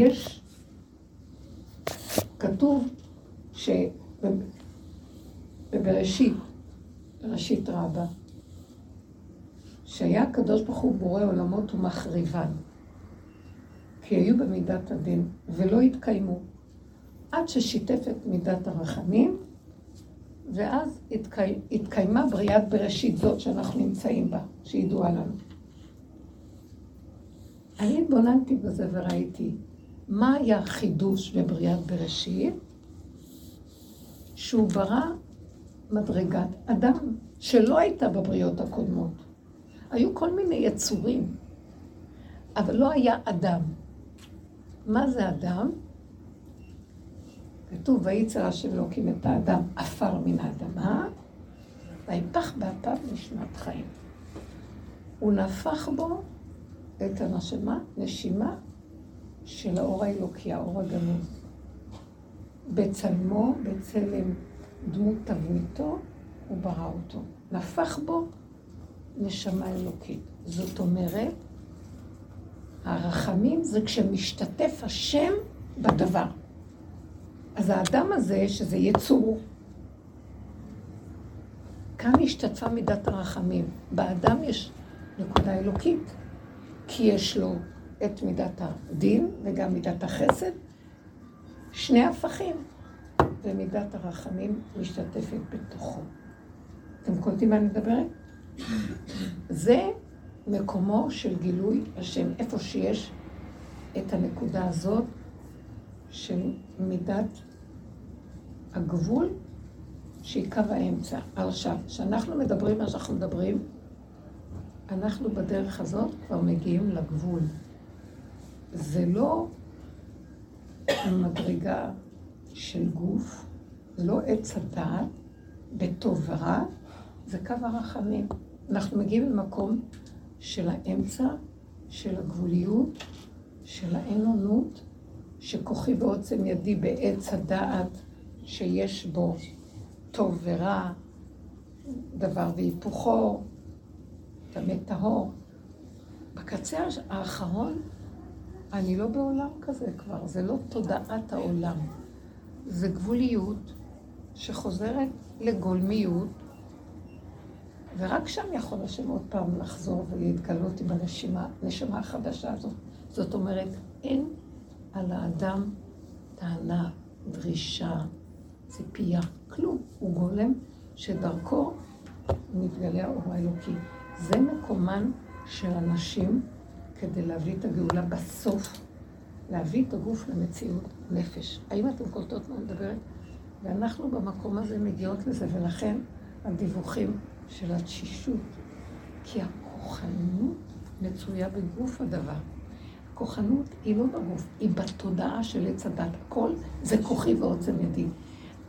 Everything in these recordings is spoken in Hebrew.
יש, כתוב שבבראשית, בראשית רבה, שהיה הקדוש ברוך הוא בורא עולמות ומחריבן, כי היו במידת הדין ולא התקיימו, עד ששיתף את מידת הרחמים, ואז התקי... התקיימה בריאת בראשית זאת שאנחנו נמצאים בה, שידועה לנו. אני התבוננתי בזה וראיתי מה היה החידוש בבריאת בראשית, שהוא ברא מדרגת אדם שלא הייתה בבריאות הקודמות. היו כל מיני יצורים, אבל לא היה אדם. מה זה אדם? כתוב, וייצר השם אלוקים את האדם עפר מן האדמה, ויפח באפיו נשמת חיים. הוא נפח בו את הנשמה, נשימה של האור האלוקי, האור הגנוז. בצלמו, בצלם דמות תבניתו, הוא ברא אותו. נפח בו נשמה אלוקית. זאת אומרת, הרחמים זה כשמשתתף השם בדבר. אז האדם הזה, שזה יצור, כאן השתתפה מידת הרחמים. באדם יש נקודה אלוקית, כי יש לו את מידת הדין וגם מידת החסד, שני הפכים, ומידת הרחמים משתתפת בתוכו. אתם קולטים מה אני מדברת? זה מקומו של גילוי השם, איפה שיש את הנקודה הזאת של מידת הגבול, שהיא קו האמצע. עכשיו, כשאנחנו מדברים מה שאנחנו מדברים, אנחנו בדרך הזאת כבר מגיעים לגבול. זה לא מדרגה של גוף, זה לא עץ הדעת, בטוב ורע, זה קו הרחמים. אנחנו מגיעים למקום של האמצע, של הגבוליות, של האין-אונות, שכוחי ועוצם ידי בעץ הדעת שיש בו טוב ורע, דבר והיפוכו, טמא טהור. בקצה האחרון, אני לא בעולם כזה כבר, זה לא תודעת העולם. זה גבוליות שחוזרת לגולמיות, ורק שם יכול השם עוד פעם לחזור ולהתגלות עם הנשמה החדשה הזאת. זאת אומרת, אין על האדם טענה, דרישה, ציפייה, כלום. הוא גולם שדרכו מתגלה האור האלוקי. זה מקומן של אנשים כדי להביא את הגאולה בסוף, להביא את הגוף למציאות נפש. האם אתם קולטות מה מדברת? ואנחנו במקום הזה מגיעות לזה, ולכן הדיווחים של התשישות. כי הכוחנות מצויה בגוף הדבר. הכוחנות היא לא בגוף, היא בתודעה של עץ הדת. הכל זה כוחי ועוצם ידי.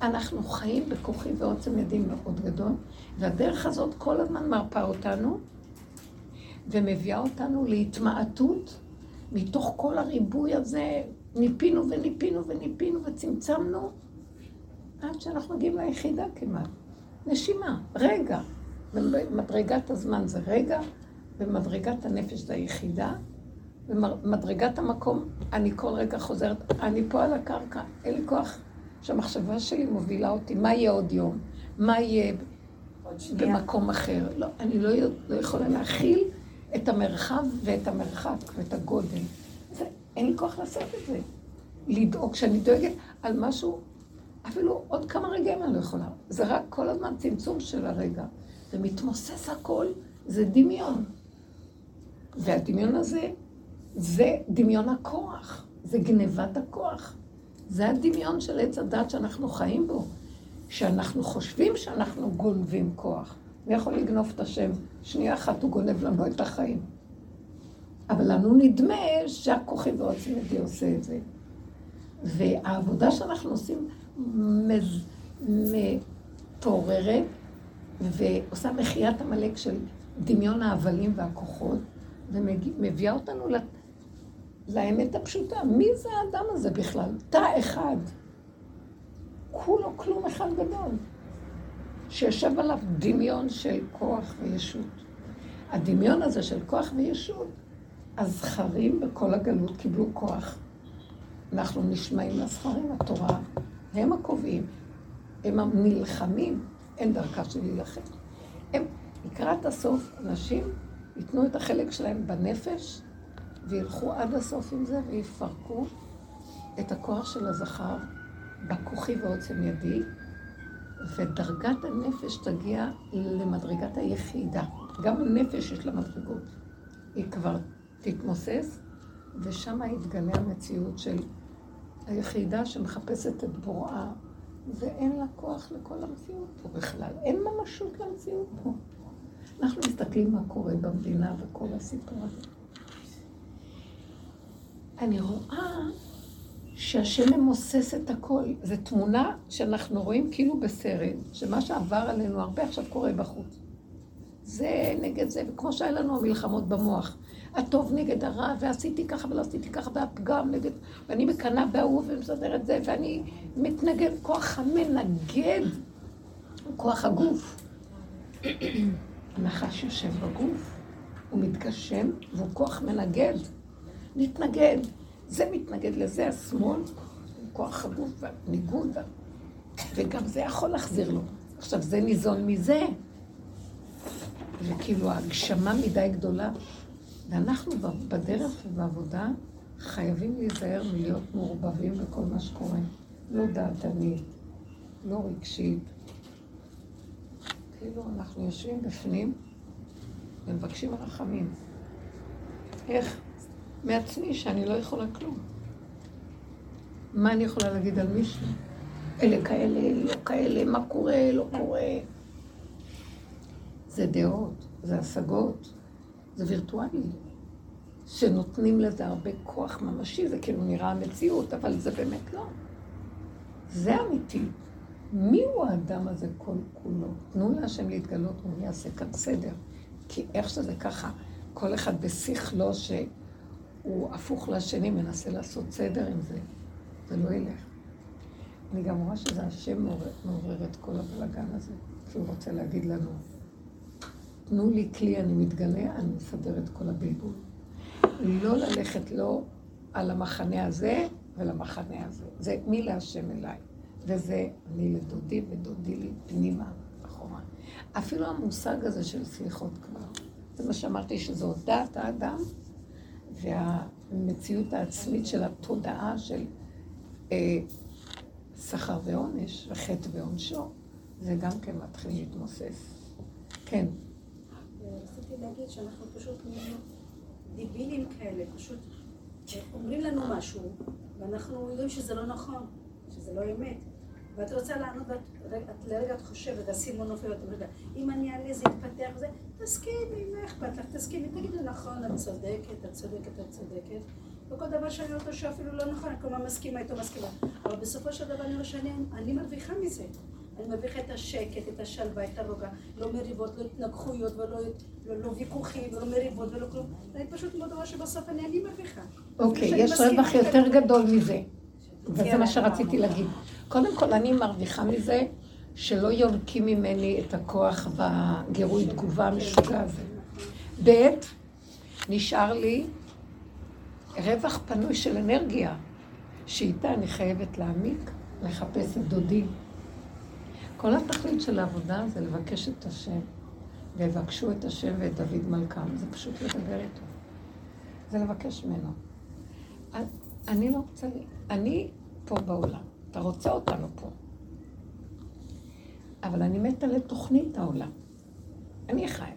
אנחנו חיים בכוחי ועוצם ידי מאוד גדול, והדרך הזאת כל הזמן מרפאה אותנו ומביאה אותנו להתמעטות מתוך כל הריבוי הזה, ניפינו וניפינו וניפינו וצמצמנו עד שאנחנו מגיעים ליחידה כמעט. נשימה, רגע. במדרגת הזמן זה רגע, במדרגת הנפש זה היחידה, במדרגת המקום אני כל רגע חוזרת, אני פה על הקרקע, אין לי כוח שהמחשבה שלי מובילה אותי, מה יהיה עוד יום? מה יהיה במקום אחר? לא, אני לא, לא יכולה להכיל את המרחב ואת המרחק ואת הגודל. זה, אין לי כוח לעשות את זה. לדאוג, כשאני דואגת על משהו, אפילו עוד כמה רגעים אני לא יכולה. זה רק כל הזמן צמצום של הרגע. זה מתמוסס הכל, זה דמיון. והדמיון הזה, זה דמיון הכוח, זה גנבת הכוח. זה הדמיון של עץ הדת שאנחנו חיים בו. שאנחנו חושבים שאנחנו גונבים כוח. מי יכול לגנוב את השם? שנייה אחת הוא גונב לנו את החיים. אבל לנו נדמה שהכוחי ועוצם ידי עושה את זה. והעבודה שאנחנו עושים מז... מתעוררת ועושה מחיית עמלק של דמיון ההבלים והכוחות, ומביאה אותנו לאמת הפשוטה. מי זה האדם הזה בכלל? תא אחד. כולו כלום אחד גדול. שיושב עליו דמיון של כוח וישות. הדמיון הזה של כוח וישות הזכרים בכל הגלות קיבלו כוח. אנחנו נשמעים לזכרים, התורה, הם הקובעים, הם הנלחמים, אין דרכה של להילחם. הם, לקראת הסוף, אנשים ייתנו את החלק שלהם בנפש, וילכו עד הסוף עם זה, ויפרקו את הכוח של הזכר בכוחי ועוצם ידי, ודרגת הנפש תגיע למדרגת היחידה. גם הנפש יש לה מדרגות. היא כבר תתמוסס, ושם יתגלה המציאות של היחידה שמחפשת את בוראה, ואין לה כוח לכל המציאות פה בכלל. אין ממשות למציאות פה. אנחנו מסתכלים מה קורה במדינה וכל הסיפור הזה. אני רואה שהשם ממוסס את הכל. זו תמונה שאנחנו רואים כאילו בסרט, שמה שעבר עלינו הרבה עכשיו קורה בחוץ. זה נגד זה, וכמו שהיה לנו המלחמות במוח. הטוב נגד הרע, ועשיתי ככה ולא עשיתי ככה, והפגם נגד... ואני מקנאה בהוא ומסדר את זה, ואני מתנגד, כוח המנגד, כוח הגוף. הנחש יושב בגוף, הוא מתגשם, והוא כוח מנגד. מתנגד. זה מתנגד לזה, השמאל, כוח הגוף והניגוד, וגם זה יכול להחזיר לו. עכשיו, זה ניזון מזה. וכאילו ההגשמה מדי גדולה. ואנחנו בדרך ובעבודה חייבים להיזהר מלהיות מעורבבים בכל מה שקורה. לא דעתנית, לא רגשית. כאילו אנחנו יושבים בפנים ומבקשים רחמים. איך? מעצמי שאני לא יכולה כלום. מה אני יכולה להגיד על מישהו? אלה כאלה, לא כאלה, מה קורה, לא קורה. זה דעות, זה השגות, זה וירטואלי. שנותנים לזה הרבה כוח ממשי, זה כאילו נראה המציאות, אבל זה באמת לא. זה אמיתי. מי הוא האדם הזה כל כולו? תנו להשם להתגלות, הוא יעשה כאן סדר. כי איך שזה ככה, כל אחד בשכלו שהוא הפוך לשני, מנסה לעשות סדר עם זה. זה לא ילך. אני גם רואה שזה השם מעורר את כל הבלאגן הזה, שהוא רוצה להגיד לנו, תנו לי כלי, אני מתגלה, אני מסדר את כל הבלבול. לא ללכת לא על המחנה הזה ולמחנה הזה. זה מי להשם אליי. וזה אני לדודי ודודי לי פנימה, אחורה. אפילו המושג הזה של סליחות כבר, זה מה שאמרתי, שזו דעת האדם והמציאות העצמית של התודעה של אה, שכר ועונש וחטא ועונשו, זה גם כן מתחיל להתמוסס. כן. רציתי להגיד שאנחנו פשוט דיבילים כאלה, פשוט אומרים לנו משהו, ואנחנו יודעים שזה לא נכון, שזה לא אמת. ואת רוצה לענות, ואת לרגע את חושבת, הסימון נופל, ואת אומרת, אם אני אענה זה יתפתח וזה, תסכימי, מה אכפת לך, תסכימי, תגידי, נכון, את צודקת, את צודקת, את צודקת. וכל דבר שאני אותו שאפילו לא נכון, אני כל הזמן מסכימה איתו, מסכימה. אבל בסופו של דבר אני רואה שאני מרוויחה מזה. אני מרוויחה את השקט, את השלווה, את הרוגע. לא מריבות, לא התנגחויות, ולא לא, לא ויכוחים, ולא מריבות, ולא כלום. אני פשוט מאוד רואה שבסוף אני, אני מרוויחה. אוקיי, יש רווח יותר גדול מזה. וזה מה שרציתי להגיד. קודם כל, אני מרוויחה מזה שלא יונקים ממני את הכוח בגירוי תגובה המשוגע הזה. ב', נשאר לי רווח פנוי של אנרגיה, שאיתה אני חייבת להעמיק, לחפש את דודי. כל התכלית של העבודה זה לבקש את השם, ויבקשו את השם ואת דוד מלכם, זה פשוט לדבר איתו. זה לבקש ממנו. אני לא רוצה, אני פה בעולם, אתה רוצה אותנו פה. אבל אני מתה לתוכנית העולם. אני חי.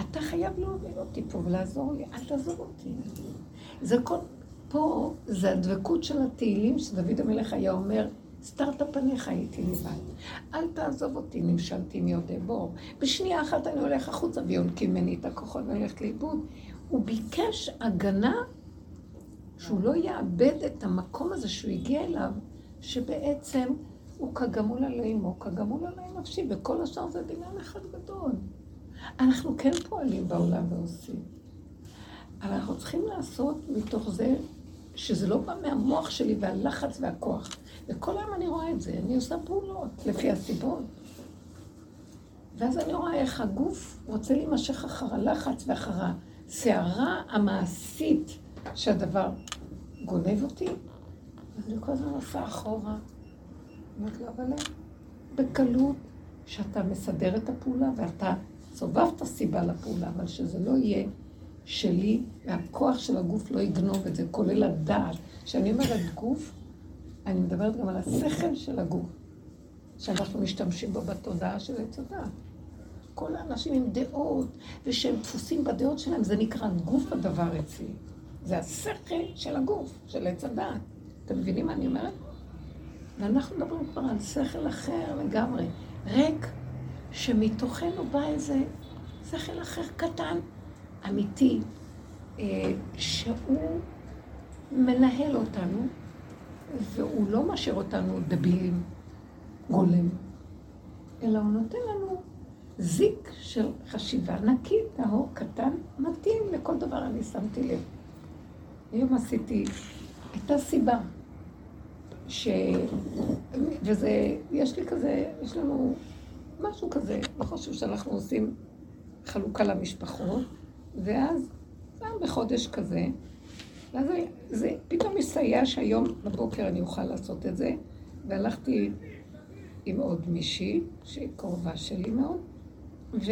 אתה חייב להוביל אותי פה ולעזור לי, אל תעזוב אותי. זה כל... פה זה הדבקות של התהילים שדוד המלך היה אומר, סתרת פניך הייתי לבד. אל תעזוב אותי, נמשלתי מיודעי בור. בשנייה אחת אני הולך החוצה ויונקים ממני את הכוחות והולכת לאיבוד. הוא ביקש הגנה שהוא לא יאבד את המקום הזה שהוא הגיע אליו, שבעצם הוא כגמול עלי אמו, כגמול עלי נפשי, וכל השאר זה דמיון אחד גדול. אנחנו כן פועלים בעולם ועושים. אבל אנחנו צריכים לעשות מתוך זה שזה לא בא מהמוח שלי והלחץ והכוח. וכל היום אני רואה את זה, אני עושה פעולות לפי הסיבות. ואז אני רואה איך הגוף רוצה להימשך אחר הלחץ ואחר הסערה המעשית שהדבר גונב אותי, אז אני כל הזמן עושה אחורה. אומרת לו, אבל בקלות שאתה מסדר את הפעולה ואתה סובבת סיבה לפעולה, אבל שזה לא יהיה שלי, והכוח של הגוף לא יגנוב את זה, כולל הדעת. כשאני אומרת גוף, אני מדברת גם על השכל של הגוף, שאנחנו משתמשים בו בתודעה של עץ הדעת. כל האנשים עם דעות, ושהם דפוסים בדעות שלהם, זה נקרא גוף הדבר אצלי. זה השכל של הגוף, של עץ הדעת. אתם מבינים מה אני אומרת? ואנחנו מדברים כבר על שכל אחר לגמרי, ריק, שמתוכנו בא איזה שכל אחר קטן, אמיתי, אה, שהוא מנהל אותנו, והוא לא משאיר אותנו דבילים, גולם, אלא הוא נותן לנו זיק של חשיבה נקי, טהור, קטן, מתאים לכל דבר, אני שמתי לב. היום עשיתי, הייתה סיבה, ש... וזה, יש לי כזה, יש לנו משהו כזה, לא חשוב שאנחנו עושים חלוקה למשפחות, ואז פעם בחודש כזה, ואז זה פתאום מסייע שהיום בבוקר אני אוכל לעשות את זה, והלכתי עם עוד מישהי, שהיא קרובה שלי מאוד, ולא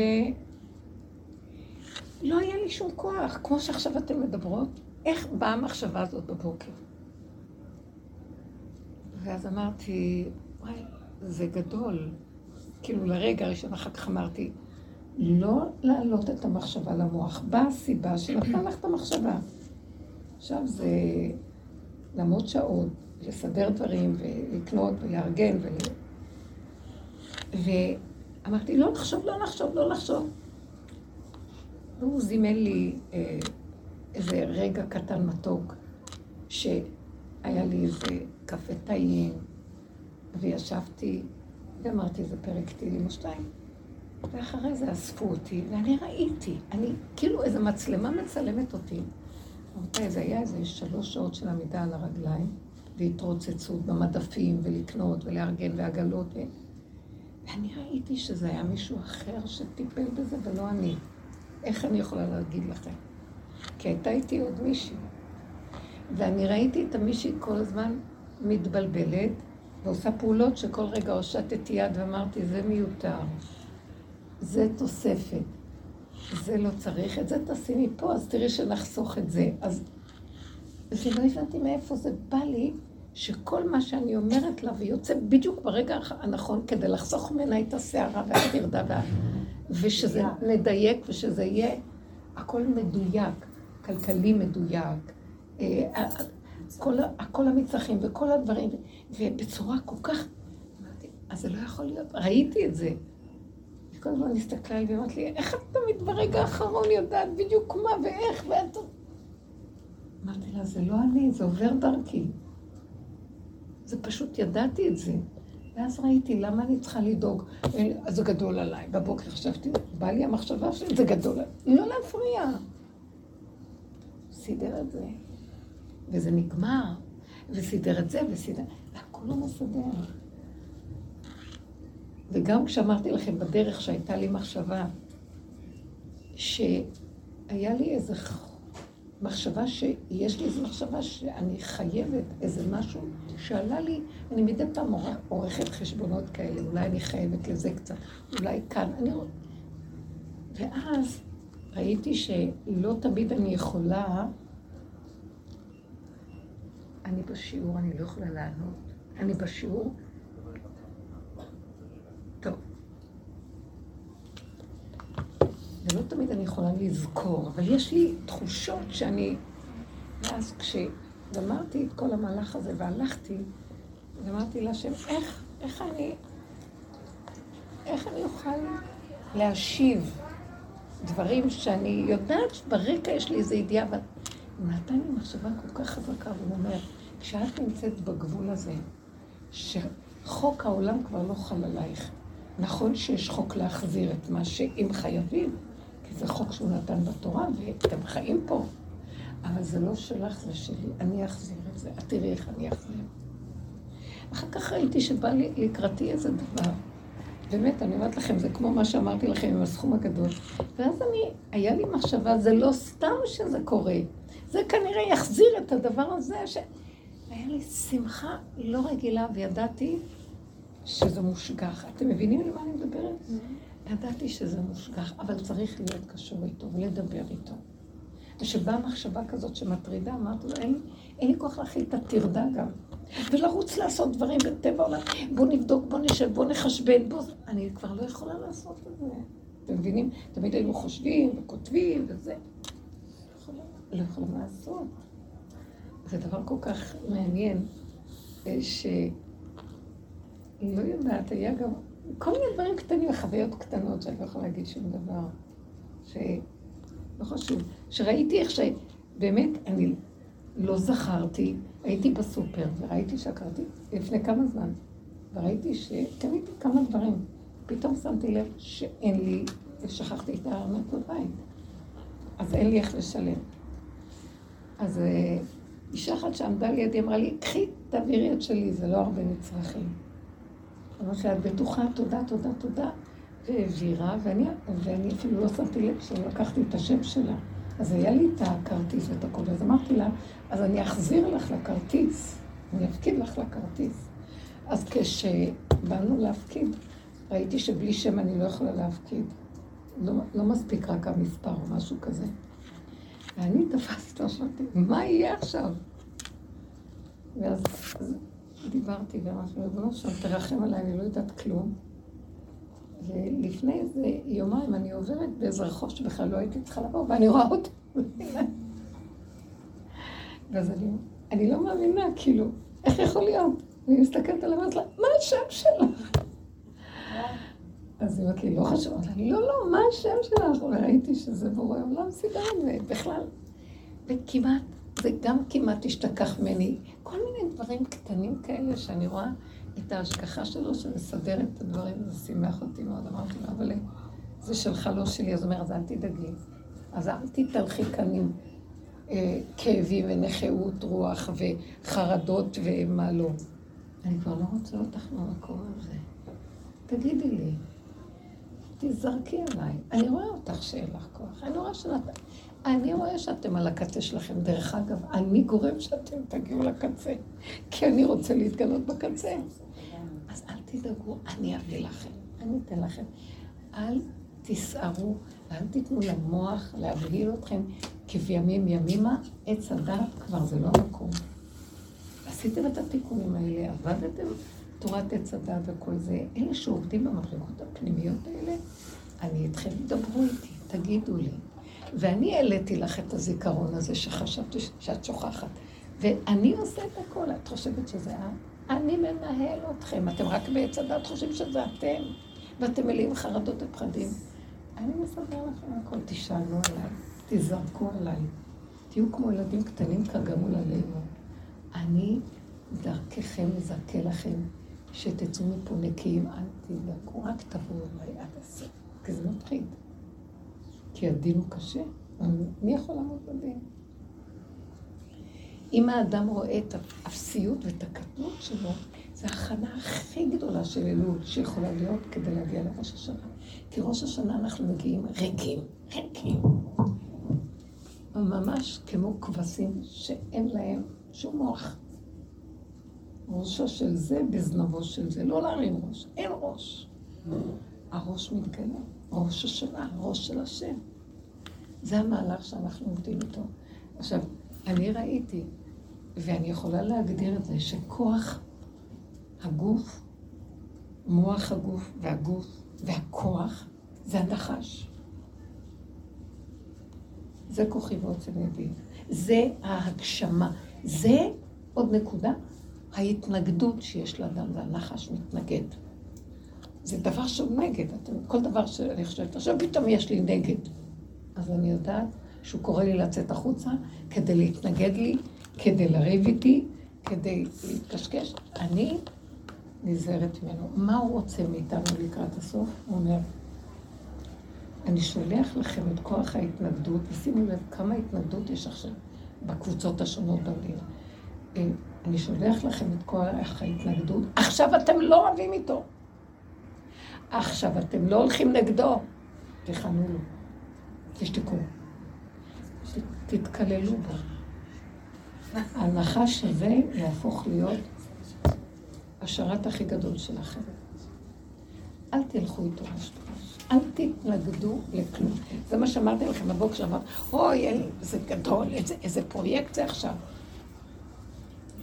היה לי שום כוח, כמו שעכשיו אתן מדברות, איך באה המחשבה הזאת בבוקר? ואז אמרתי, וואי, זה גדול. כאילו לרגע הראשון, אחר כך אמרתי, לא להעלות את המחשבה למוח. באה הסיבה שנתנה לך את המחשבה. עכשיו זה לעמוד שעות, לסדר דברים, ולקנות, ולארגן, ול... ואמרתי, לא לחשוב, לא לחשוב, לא לחשוב. והוא זימן לי אה, איזה רגע קטן מתוק, שהיה לי איזה קפה טעים, וישבתי ואמרתי איזה פרק תהילים או שתיים. ואחרי זה אספו אותי, ואני ראיתי, אני, כאילו איזה מצלמה מצלמת אותי. רבותיי, זה היה איזה שלוש שעות של עמידה על הרגליים, והתרוצצות במדפים, ולקנות, ולארגן, ועגלות, ו... ואני ראיתי שזה היה מישהו אחר שטיפל בזה, ולא אני. איך אני יכולה להגיד לכם? כי הייתה איתי עוד מישהי. ואני ראיתי את המישהי כל הזמן מתבלבלת, ועושה פעולות שכל רגע הושטתי יד ואמרתי, זה מיותר. זה תוספת. זה לא צריך, את זה תשימי פה, אז תראי שנחסוך את זה. אז... ולא הבנתי מאיפה זה בא לי, שכל מה שאני אומרת לה, ויוצא בדיוק ברגע הנכון כדי לחסוך ממנה את הסערה והטרדה, וה... ושזה נדייק, ושזה יהיה הכל מדויק, כלכלי מדויק, אה, כל, כל המצרכים וכל הדברים, ובצורה כל כך... אמרתי, אז זה לא יכול להיות, ראיתי את זה. כל הזמן הסתכלה עליי ואמרת לי, איך את תמיד ברגע האחרון יודעת בדיוק מה ואיך, ואת... אמרתי לה, זה לא אני, זה עובר דרכי. זה פשוט, ידעתי את זה. ואז ראיתי, למה אני צריכה לדאוג? זה גדול עליי. בבוקר חשבתי, בא לי המחשבה שלי, זה גדול עליי. לא להפריע. סידר את זה. וזה נגמר. וסידר את זה, וסידר... והכל לא מסדר. וגם כשאמרתי לכם בדרך שהייתה לי מחשבה, שהיה לי איזו מחשבה שיש לי איזו מחשבה שאני חייבת איזה משהו שעלה לי, אני מדי פעם עורכת חשבונות כאלה, אולי אני חייבת לזה קצת, אולי כאן, אני... ואז ראיתי שלא תמיד אני יכולה, אני בשיעור, אני לא יכולה לענות, אני בשיעור, ולא תמיד אני יכולה לזכור, אבל יש לי תחושות שאני... ואז כשגמרתי את כל המהלך הזה והלכתי, ואמרתי להשם, איך, איך אני... איך אני אוכל להשיב דברים שאני יודעת שברקע יש לי איזו ידיעה, אבל הוא נתן לי מחשבה כל כך חזקה, והוא אומר, כשאת נמצאת בגבול הזה, שחוק העולם כבר לא חל עלייך, נכון שיש חוק להחזיר את מה שאם חייבים, זה חוק שהוא נתן בתורה, ואתם חיים פה. אבל זה לא שלך, זה שלי. אני אחזיר את זה. את תראי איך אני אחזיר. אחר כך ראיתי שבא לי לקראתי איזה דבר, באמת, אני אומרת לכם, זה כמו מה שאמרתי לכם עם הסכום הגדול. ואז אני, היה לי מחשבה, זה לא סתם שזה קורה. זה כנראה יחזיר את הדבר הזה, ש... היה לי שמחה לא רגילה, וידעתי שזה מושגח. אתם מבינים על מה אני מדברת? Mm-hmm. ידעתי שזה מושגח, אבל צריך להיות קשור איתו ולדבר איתו. וכשבאה מחשבה כזאת שמטרידה, אמרתי לו, אין, אין לי כוח להכיל את הטרדה גם. ולרוץ לעשות דברים בטבע עולם, בואו נבדוק, בואו נשב, בואו נחשבן, בואו... אני כבר לא יכולה לעשות את זה. אתם מבינים? תמיד היינו חושבים וכותבים וזה. לא יכולים לעשות. זה דבר כל כך מעניין, ש... לא יודעת, היה גם כל מיני דברים קטנים, חוויות קטנות שאני לא יכולה להגיד שום דבר. ש... לא חשוב. שראיתי איך ש... באמת, אני לא זכרתי, הייתי בסופר וראיתי שקרתי לפני כמה זמן, וראיתי שקניתי כמה דברים. פתאום שמתי לב שאין לי, ושכחתי את הארנק בבית. אז אין לי איך לשלם. אז אה, אישה אחת שעמדה לידי אמרה לי, קחי, תעבירי את שלי, זה לא הרבה מצרכים. אמרתי לה, את בטוחה, תודה, תודה, תודה. והעבירה, ואני, ואני אפילו לא שמתי לב שלקחתי את השם שלה. אז היה לי את הכרטיס ואת הכול, אז אמרתי לה, אז אני אחזיר לך לכרטיס, אני אפקיד לך לכרטיס. אז כשבאנו להפקיד, ראיתי שבלי שם אני לא יכולה להפקיד. לא, לא מספיק רק המספר או משהו כזה. ואני תפסתי אותו, מה יהיה עכשיו? ואז דיברתי ואמרתי, ריבונו שם, תרחם עליי, אני לא יודעת כלום. ולפני איזה יומיים אני עוברת באיזה רחוב שבכלל לא הייתי צריכה לבוא, ואני רואה אותו. ואז אני, אני לא מאמינה, כאילו, איך יכול להיות? אני מסתכלת עליו ואומרת לה, מה השם שלך? אז היא אומרת לי, לא חשוב. אמרתי לה, לא, לא, מה השם שלך? וראיתי שזה בורא עולם סידן, ובכלל, וכמעט, זה גם כמעט השתכח ממני. כל מיני דברים קטנים כאלה שאני רואה את ההשגחה שלו שמסדר את הדברים, זה שימח אותי מאוד. אמרתי לו, אבל זה שלך, לא שלי. אז הוא אומר, אז אל תדאגי. אז אל תתהלכי כאן עם כאבים ונכאות רוח וחרדות ומה לא. אני כבר לא רוצה אותך במקום הזה. תגידי לי, תזרקי עליי. אני רואה אותך שאין לך כוח. אני רואה שאת... אני רואה שאתם על הקצה שלכם. דרך אגב, אני גורם שאתם תגיעו לקצה, כי אני רוצה להתגלות בקצה. אז אל תדאגו, אני אביא לכם, אני אתן לכם. אל תסערו ואל תיתנו למוח להבהיל אתכם כבימים ימימה, עץ הדת כבר זה לא מקום. עשיתם את התיקונים האלה, עבדתם תורת עץ הדת וכל זה. אלה שעובדים במדרגות הפנימיות האלה, אני איתכם, דברו איתי, תגידו לי. ואני העליתי לך את הזיכרון הזה שחשבתי שאת שוכחת. ואני עושה את הכל. את חושבת שזה את? אני מנהל אתכם. אתם רק בעץ הדת חושבים שזה אתם, ואתם מלאים חרדות ופחדים. אני מסדר לכם הכל. תשאלו עליי, תזרקו עליי. תהיו כמו ילדים קטנים כגמול עלינו. אני דרככם מזכה לכם, שתצאו מפה נקיים, אל תדאגו, רק תבואו אליי עד הסוף, כי זה מפחיד. כי הדין הוא קשה, מי יכול לעמוד בדין? אם האדם רואה את האפסיות ואת הקטנות שלו, זו ההכנה הכי גדולה של אלול שיכולה להיות כדי להגיע לראש השנה. כי ראש השנה אנחנו מגיעים ריקים, ריקים. ממש כמו כבשים שאין להם שום מוח. ראשו של זה בזנבו של זה, לא להרים ראש, אין ראש. הראש מתגלה, ראש השנה, ראש של השם. זה המהלך שאנחנו עובדים איתו. עכשיו, אני ראיתי, ואני יכולה להגדיר את זה, שכוח הגוף, מוח הגוף והגוף והכוח, זה הנחש. זה כוחי ועוצם ידי. זה ההגשמה. זה עוד נקודה, ההתנגדות שיש לאדם, והנחש מתנגד. זה דבר שהוא נגד. אתם, כל דבר שאני חושבת, עכשיו פתאום יש לי נגד. אז אני יודעת שהוא קורא לי לצאת החוצה כדי להתנגד לי, כדי לריב איתי, כדי להתקשקש. אני נזהרת ממנו. מה הוא רוצה מאיתנו לקראת הסוף? הוא אומר, אני שולח לכם את כוח ההתנגדות, ושימו לב כמה התנגדות יש עכשיו בקבוצות השונות במדינה. אה, אני שולח לכם את כוח ההתנגדות, עכשיו אתם לא רבים איתו. עכשיו, אתם לא הולכים נגדו, תכנו לו, תשתקו, תתקללו בו. הנחש הזה יהפוך להיות השרת הכי גדול שלכם. אל תלכו איתו אל תתנגדו לכלום. זה מה שאמרתי לכם בבוקר, שאמרת, אוי, זה גדול, איזה, איזה פרויקט זה עכשיו.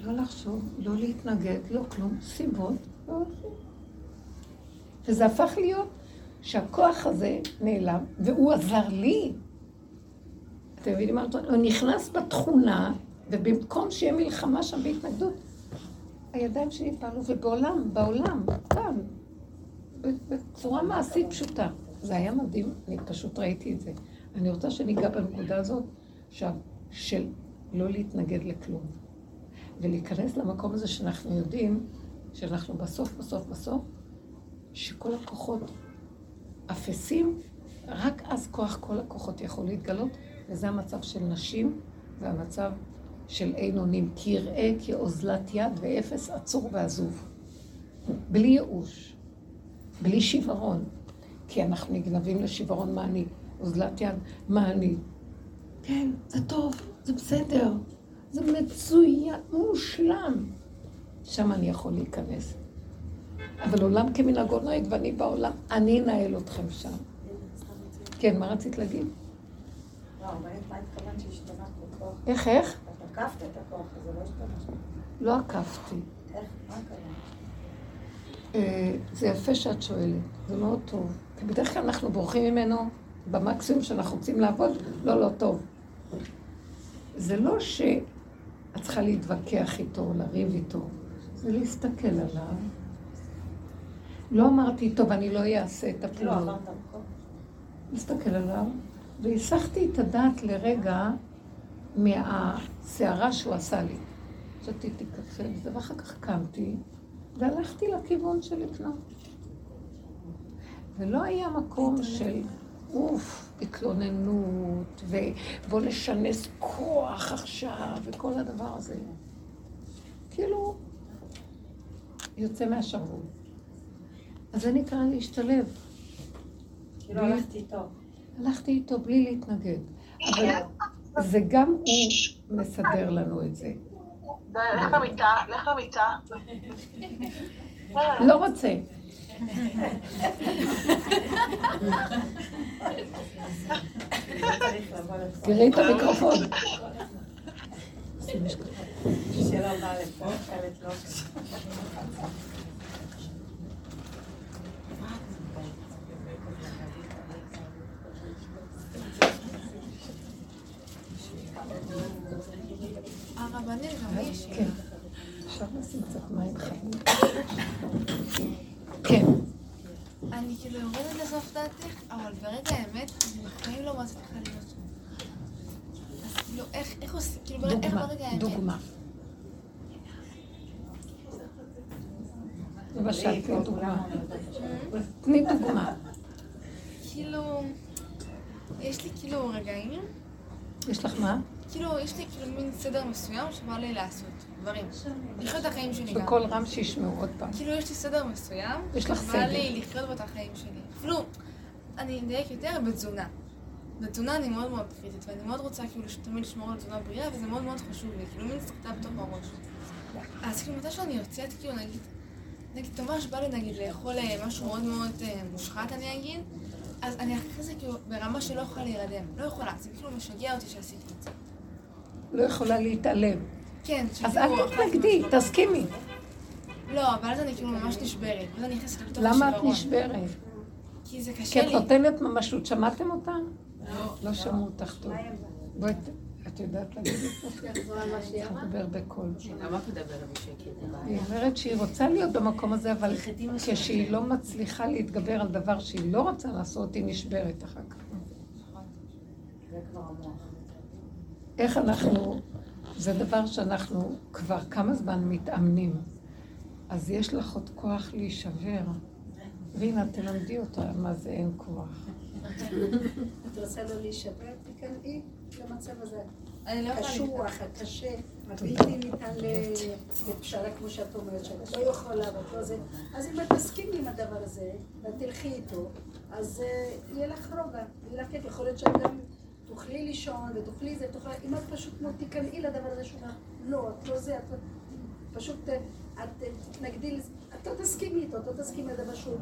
לא לחשוב, לא להתנגד, לא כלום, סיבות, לא וזה הפך להיות שהכוח הזה נעלם, והוא עזר לי. אתם מבינים מה? הוא נכנס בתכונה, ובמקום שיהיה מלחמה שם בהתנגדות, הידיים שלי פעלו, ובעולם, בעולם, כאן, בצורה מעשית פשוטה. זה היה מדהים, אני פשוט ראיתי את זה. אני רוצה שניגע בנקודה הזאת, עכשיו, של לא להתנגד לכלום. ולהיכנס למקום הזה שאנחנו יודעים שאנחנו בסוף, בסוף, בסוף, שכל הכוחות אפסים, רק אז כוח כל הכוחות יכול להתגלות, וזה המצב של נשים והמצב של אין אונים. כי יראה כאוזלת יד ואפס עצור ועזוב. בלי ייאוש, בלי שיוורון. כי אנחנו נגנבים לשיוורון מה אני, אוזלת יד, מה אני. כן, זה טוב, זה בסדר, זה מצוין, מושלם. שם אני יכול להיכנס. אבל עולם כמנהגו נוהג ואני בעולם, אני אנהל אתכם שם. כן, מה רצית להגיד? לא, מה התכוונת שהשתנה פה כוח? איך, איך? את עקפת את הכוח הזה, לא השתנה. לא עקפתי. איך? מה הכוונה? אה, זה יפה שאת שואלת, זה מאוד טוב. כי בדרך כלל אנחנו בורחים ממנו במקסימום שאנחנו רוצים לעבוד, לא, לא טוב. זה לא שאת צריכה להתווכח איתו, לריב איתו, זה להסתכל עליו. לא אמרתי, טוב, אני לא אעשה את לא, הפעולות. עברת מקום. להסתכל עליו, והסחתי את הדעת לרגע מהסערה שהוא עשה לי. שתיתי קפה ואחר כך קמתי, והלכתי לכיוון של לקנות. ולא היה מקום של אוף, התלוננות, ובוא נשנס כוח עכשיו, וכל הדבר הזה. כאילו, יוצא מהשרוול. אז זה נקרא להשתלב. כאילו הלכתי איתו. הלכתי איתו בלי להתנגד. אבל זה גם הוא מסדר לנו את זה. לך למיטה, לך למיטה. לא רוצה. תראי את המיקרופון. שלא בא לפה, חלק לא הרבנית, כן. אפשר לשים קצת מים חמים? כן. אני כאילו יורדת לסוף דעתך, אבל ברגע האמת, אני בחיים לא מצליחה להיות שם. אז כאילו, איך, עושים, כאילו, איך ברגע האמת? דוגמה. למשל, תני דוגמה. תני דוגמה. כאילו, יש לי כאילו רגעים, יש לך מה? כאילו, יש לי כאילו מין סדר מסוים שבא לי לעשות דברים. לחיות את החיים שלי גם. בקול רם שישמעו עוד פעם. כאילו, יש לי סדר מסוים, יש לך שבא סדר. לי לחיות בו את החיים שלי. אפילו, אני אדייק יותר בתזונה. בתזונה אני מאוד מאוד קריטית, ואני מאוד רוצה כאילו תמיד לשמור על תזונה בריאה, וזה מאוד מאוד חשוב לי, כאילו מין סרטה בתוך הראש. אז כאילו מתי שאני יוצאת, כאילו נגיד, נגיד, ממש בא לי נגיד לאכול אה, משהו מאוד מאוד אה, מושחת אני אגיד, אז אני אחרי זה כאילו ברמה שלא יכולה להירדם, לא יכולה, זה כאילו משגע אותי שעשיתי את זה. לא יכולה להתעלם. כן, אז אל תתנגדי, תסכימי. לא, אבל אז אני כאילו ממש נשברת, ואז אני נכנסת לתוך למה את. נשברת? כי זה כי קשה את לי. נותנת ממשות. שמעתם אותה? לא. לא שמעו אותך טוב. בואי, את יודעת להגיד את זה? צריכה לדבר בקול. למה את מדברת בשקט? היא אומרת שהיא רוצה להיות במקום הזה, אבל כשהיא לא מצליחה להתגבר על דבר שהיא לא רוצה לעשות, היא נשברת אחר כך. איך אנחנו, זה דבר שאנחנו כבר כמה זמן מתאמנים. אז יש לך עוד כוח להישבר. רינה, תלמדי אותה מה זה אין כוח. את רוצה לא להישבר? תיכנסי למצב הזה. אני לא הקשוח, הקשה, הבלתי ניתן לפשרה, כמו שאת אומרת, שאת לא יכולה ואת לא זה. אז אם את תסכימי עם הדבר הזה, ואת תלכי איתו, אז אה, יהיה לך רוגע, יהיה לך. יכול להיות שאת גם תוכלי לישון ותוכלי זה, תוכלי... אם את פשוט מאוד תיכנעי לדבר הזה שהוא אומר, לא, את לא זה, את לא... פשוט אה, את אה, תתנגדי לזה. את לא תסכימי איתו, את לא תסכימי לדבר שהוא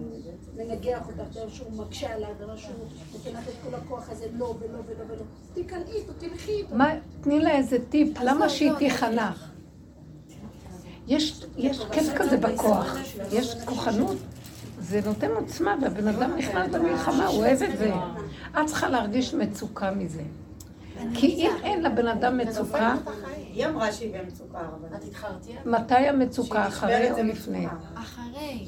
מנגח אותך, דבר שהוא מקשה עליו, דבר שהוא נותן לך את כל הכוח הזה, לא ולא ולא ולא. תיכנעי איתו, תלכי איתו. מה, תני לה איזה טיפ, למה לא, שהיא לא, תיכנע? יש, יש כיף כזה בכוח, יש כוחנות, זה נותן עוצמה, והבן אדם נכנס במלחמה, הוא אוהב את זה. את צריכה להרגיש מצוקה מזה. כי אם אין לבן אדם מצוקה, היא אמרה שהיא במצוקה, אבל... את התחרתי? מתי המצוקה, אחרי או זה לפני? אחרי.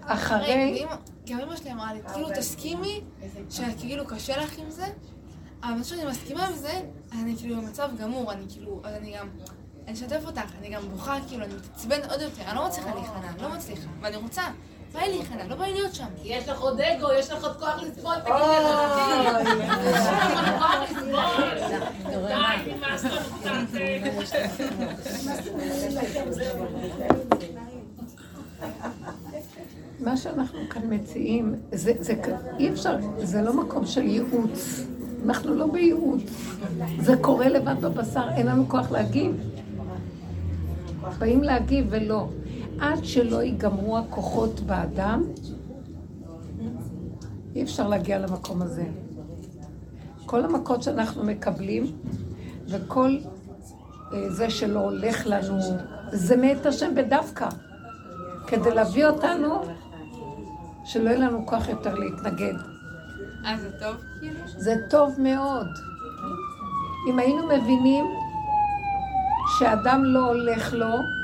אחרי, גם אמא שלי אמרה לי, כאילו תסכימי שכאילו קשה לך עם זה, אבל מה שאני מסכימה עם זה, אני כאילו במצב גמור, אני כאילו, אז אני גם, אני אשתף אותך, אני גם בוכה, כאילו, אני מתעצבנת עוד יותר, אני לא מצליחה להיכנע, אני לא מצליחה, ואני רוצה, בא לי להיכנע, לא בא לי להיות שם. יש לך עוד אגו, יש לך עוד כוח לסבול, תגידי לי, יש לך עוד כוח לסבול. די, נמאס לנו קצת. מה שאנחנו כאן מציעים, זה, זה, אי אפשר, זה לא מקום של ייעוץ. אנחנו לא בייעוץ. זה קורה לבד בבשר, אין לנו כוח להגיב. באים להגיב ולא. עד שלא ייגמרו הכוחות באדם, אי אפשר להגיע למקום הזה. כל המכות שאנחנו מקבלים, וכל אה, זה שלא הולך לנו, זה מאת השם בדווקא. כדי להביא אותנו, שלא יהיה לנו כוח יותר להתנגד. אה, זה טוב? כאילו? זה טוב מאוד. אם היינו מבינים שאדם לא הולך לו.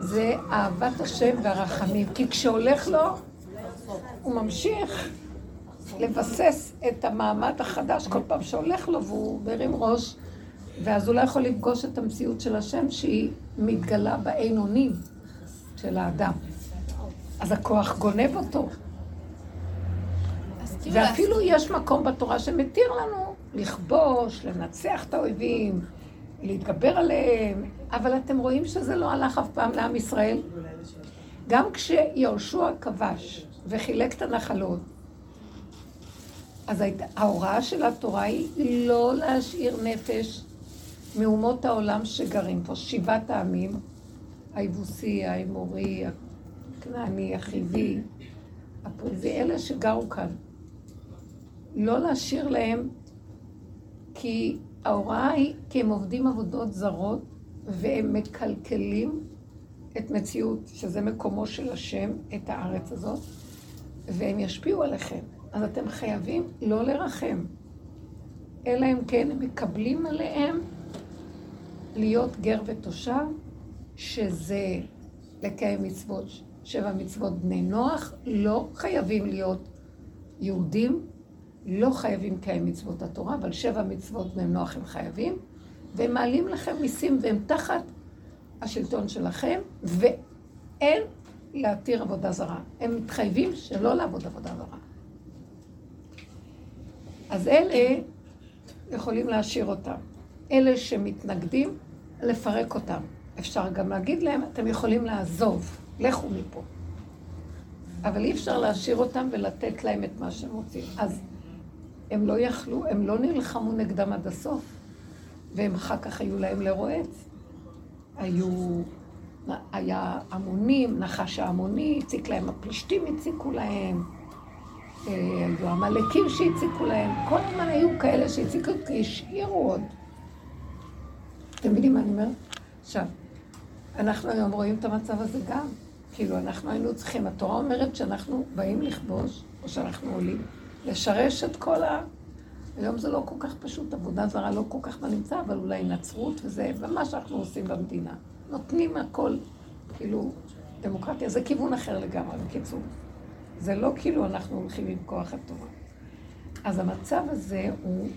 זה אהבת השם והרחמים. כי כשהולך לו, הוא ממשיך לבסס את המעמד החדש כל פעם שהולך לו והוא מרים ראש, ואז הוא לא יכול לפגוש את המציאות של השם שהיא מתגלה באין אונים של האדם. אז הכוח גונב אותו. כאילו ואפילו. יש מקום בתורה שמתיר לנו לכבוש, לנצח את האויבים, להתגבר עליהם, אבל אתם רואים שזה לא הלך אף פעם לעם ישראל. גם כשיהושע כבש וחילק את הנחלות, אז ההוראה של התורה היא לא להשאיר נפש מאומות העולם שגרים פה, שבעת העמים, היבוסי, האמורי, הכנעני, החיבי, הפריזי, אלה שגרו כאן. לא להשאיר להם, כי ההוראה היא, כי הם עובדים עבודות זרות והם מקלקלים את מציאות, שזה מקומו של השם, את הארץ הזאת, והם ישפיעו עליכם. אז אתם חייבים לא לרחם, אלא אם כן הם מקבלים עליהם להיות גר ותושב, שזה לקיים מצוות, שבע מצוות בני נוח, לא חייבים להיות יהודים, לא חייבים לקיים מצוות התורה, אבל שבע מצוות בני נוח הם חייבים, והם מעלים לכם מיסים והם תחת השלטון שלכם, ואין להתיר עבודה זרה. הם מתחייבים שלא לעבוד עבודה זרה. אז אלה יכולים להשאיר אותם. אלה שמתנגדים, לפרק אותם. אפשר גם להגיד להם, אתם יכולים לעזוב, לכו מפה. אבל אי אפשר להשאיר אותם ולתת להם את מה שהם רוצים. אז הם לא יכלו, הם לא נלחמו נגדם עד הסוף, והם אחר כך היו להם לרועץ. היו, היה המונים, נחש ההמוני, הציק להם, הפלישתים הציקו להם, אה, היו עמלקים שהציקו להם, כל הזמן היו כאלה שהציקו, כי השאירו עוד. אתם מבינים מה אני אומרת? עכשיו, אנחנו היום רואים את המצב הזה גם. כאילו, אנחנו היינו צריכים, התורה אומרת שאנחנו באים לכבוש, או שאנחנו עולים, לשרש את כל ה... היום זה לא כל כך פשוט, עבודה זרה לא כל כך בנמצא, אבל אולי נצרות וזה, ומה שאנחנו עושים במדינה. נותנים הכל, כאילו, דמוקרטיה זה כיוון אחר לגמרי, בקיצור. זה לא כאילו אנחנו הולכים עם כוח התורה. אז המצב הזה הוא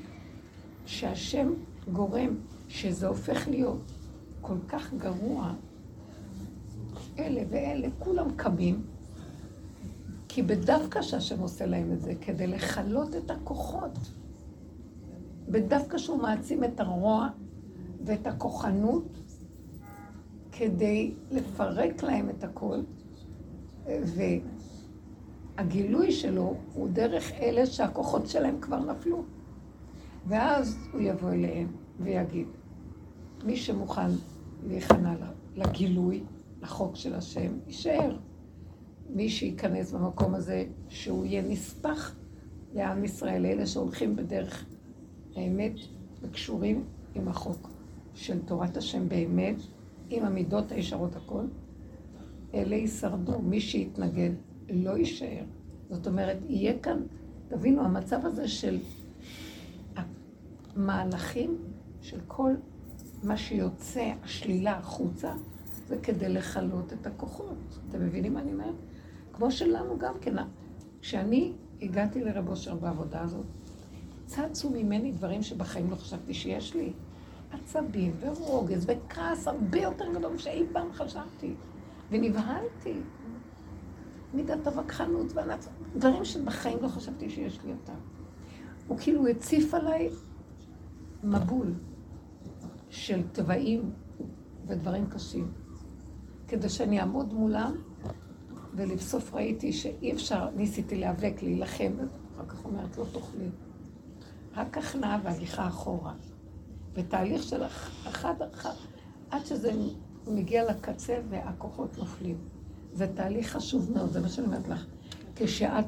שהשם גורם שזה הופך להיות כל כך גרוע, אלה ואלה, כולם קמים, כי בדווקא שהשם עושה להם את זה, כדי לכלות את הכוחות. ודווקא שהוא מעצים את הרוע ואת הכוחנות כדי לפרק להם את הכל, והגילוי שלו הוא דרך אלה שהכוחות שלהם כבר נפלו. ואז הוא יבוא אליהם ויגיד, מי שמוכן להיכנע לגילוי, לחוק של השם, יישאר. מי שייכנס במקום הזה, שהוא יהיה נספח לעם ישראל, אלה שהולכים בדרך האמת וקשורים עם החוק של תורת השם באמת, עם המידות הישרות הכל, אלה יישרדו. מי שיתנגד לא יישאר. זאת אומרת, יהיה כאן, תבינו, המצב הזה של המהלכים של כל מה שיוצא, השלילה החוצה, זה כדי לכלות את הכוחות. אתם מבינים מה אני אומרת? כמו שלנו גם כן. כשאני הגעתי לרב אושר בעבודה הזאת, צצו ממני דברים שבחיים לא חשבתי שיש לי. עצבים ורוגז וכעס הרבה יותר גדול משאי פעם חשבתי. ונבהלתי. מידת הווכחנות והנצ... דברים שבחיים לא חשבתי שיש לי אותם. הוא כאילו הציף עליי מבול של טבעים ודברים קשים, כדי שאני אעמוד מולם, ולבסוף ראיתי שאי אפשר, ניסיתי להיאבק, להילחם, ואחר כך אומרת, לא תוכלי. רק הכנעה והליכה אחורה. ותהליך של אחד אחד, עד שזה מגיע לקצה והכוחות נופלים. זה תהליך חשוב מאוד, זה מה שאני אומרת לך. כשאת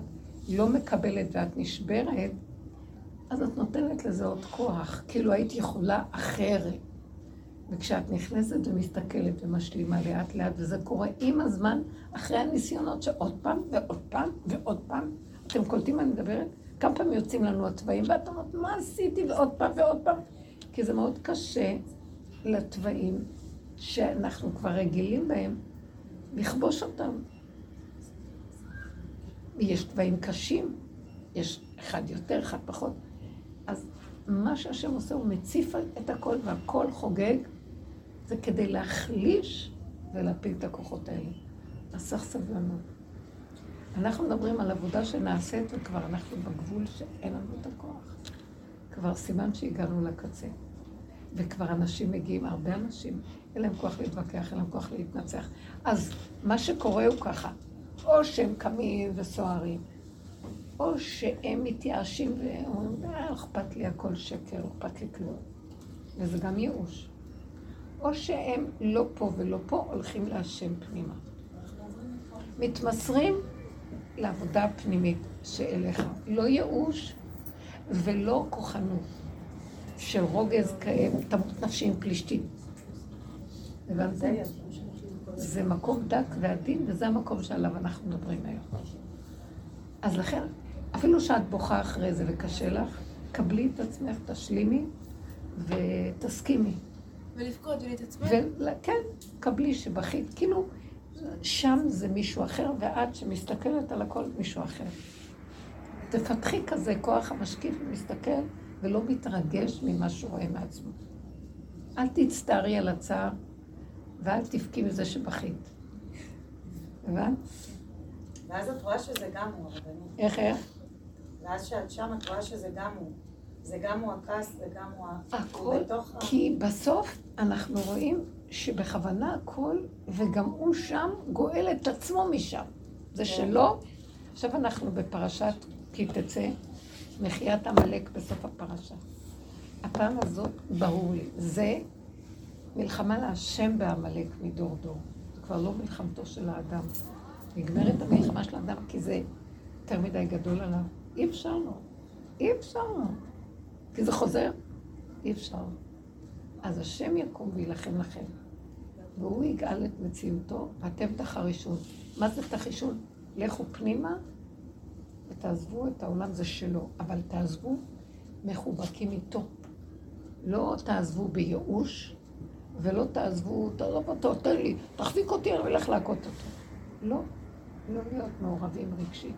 לא מקבלת ואת נשברת, אז את נותנת לזה עוד כוח, כאילו היית יכולה אחרת. וכשאת נכנסת ומסתכלת ומשלימה לאט לאט, וזה קורה עם הזמן, אחרי הניסיונות שעוד פעם ועוד פעם ועוד פעם, אתם קולטים מה אני מדברת? כמה פעמים יוצאים לנו התוואים, ואת אומרת, מה עשיתי? ועוד פעם ועוד פעם. כי זה מאוד קשה לתוואים שאנחנו כבר רגילים בהם, לכבוש אותם. יש תוואים קשים, יש אחד יותר, אחד פחות. אז מה שהשם עושה, הוא מציף את הכל והכל חוגג, זה כדי להחליש ולהפיל את הכוחות האלה. צריך סבלנות. אנחנו מדברים על עבודה שנעשית וכבר אנחנו בגבול שאין לנו את הכוח. כבר סימן שהגענו לקצה. וכבר אנשים מגיעים, הרבה אנשים, אין להם כוח להתווכח, אין להם כוח להתנצח. אז מה שקורה הוא ככה, או שהם קמים וסוערים, או שהם מתייאשים ואומרים, אה, אכפת לי הכל שקר, אכפת לי כלום. וזה גם ייאוש. או שהם לא פה ולא פה, הולכים להשם פנימה. מתמסרים לעבודה הפנימית שאליך. לא ייאוש ולא כוחנות. של רוגז כאב, תמות נפשי עם פלישתים. הבנתם? זה מקום דק ועדין, וזה המקום שעליו אנחנו מדברים היום. אז לכן, אפילו שאת בוכה אחרי זה וקשה לך, קבלי את עצמך, תשלימי ותסכימי. ולבכות ולהתעצבן? כן, קבלי שבכית. כאילו, שם זה מישהו אחר, ואת שמסתכלת על הכל, מישהו אחר. תפתחי כזה כוח המשקיף ומסתכל. ולא מתרגש ממה שהוא רואה מעצמו. אל תצטערי על הצער, ואל תבכי מזה שבכית. הבנת? ואז את רואה שזה גם הוא, הרבנית. איך, איך? ואז שאת שם את רואה שזה גם הוא. זה גם הוא הכעס וגם הוא הכל, כי בסוף אנחנו רואים שבכוונה הכל, וגם הוא שם גואל את עצמו משם. זה כן. שלא, עכשיו אנחנו בפרשת כי תצא, מחיית עמלק בסוף הפרשה. הפעם הזאת, ברור לי, זה מלחמה להשם בעמלק מדור דור. זה כבר לא מלחמתו של האדם. נגמרת המלחמה של האדם כי זה יותר מדי גדול עליו. אי אפשר לו. אי אפשר לו. כי זה חוזר. אי אפשר. אז השם יקום וילחם לכם. והוא יגאל את מציאותו, ואתם תחרישון. מה זה תחישון? לכו פנימה ותעזבו את העולם, זה שלו, אבל תעזבו מחובקים איתו. לא תעזבו בייאוש, ולא תעזבו, תעזוב אותו, תן לי, תחזיק אותי, אני אלך להכות אותו. לא, לא להיות מעורבים רגשית.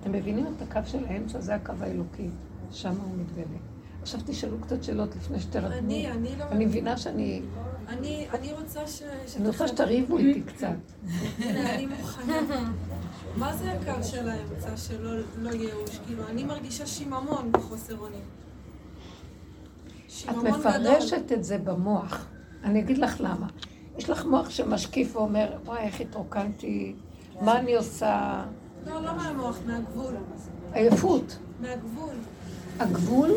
אתם מבינים את הקו של האמצע, זה הקו האלוקי, שם הוא מתגלה. עכשיו תשאלו קצת שאלות לפני שתרדמו. אני, אני לא... אני מבינה שאני... אני, אני רוצה ש... אני רוצה שתריבו איתי קצת. אני מוכנה. מה זה הקו של האמצע שלא לא ייאוש? כאילו, אני מרגישה שיממון בחוסר אונים. את. מפרשת את זה במוח. אני אגיד לך למה. יש לך מוח שמשקיף ואומר, וואי, איך התרוקנתי, מה אני עושה? לא, לא מהמוח, מהגבול. עייפות. מהגבול. הגבול,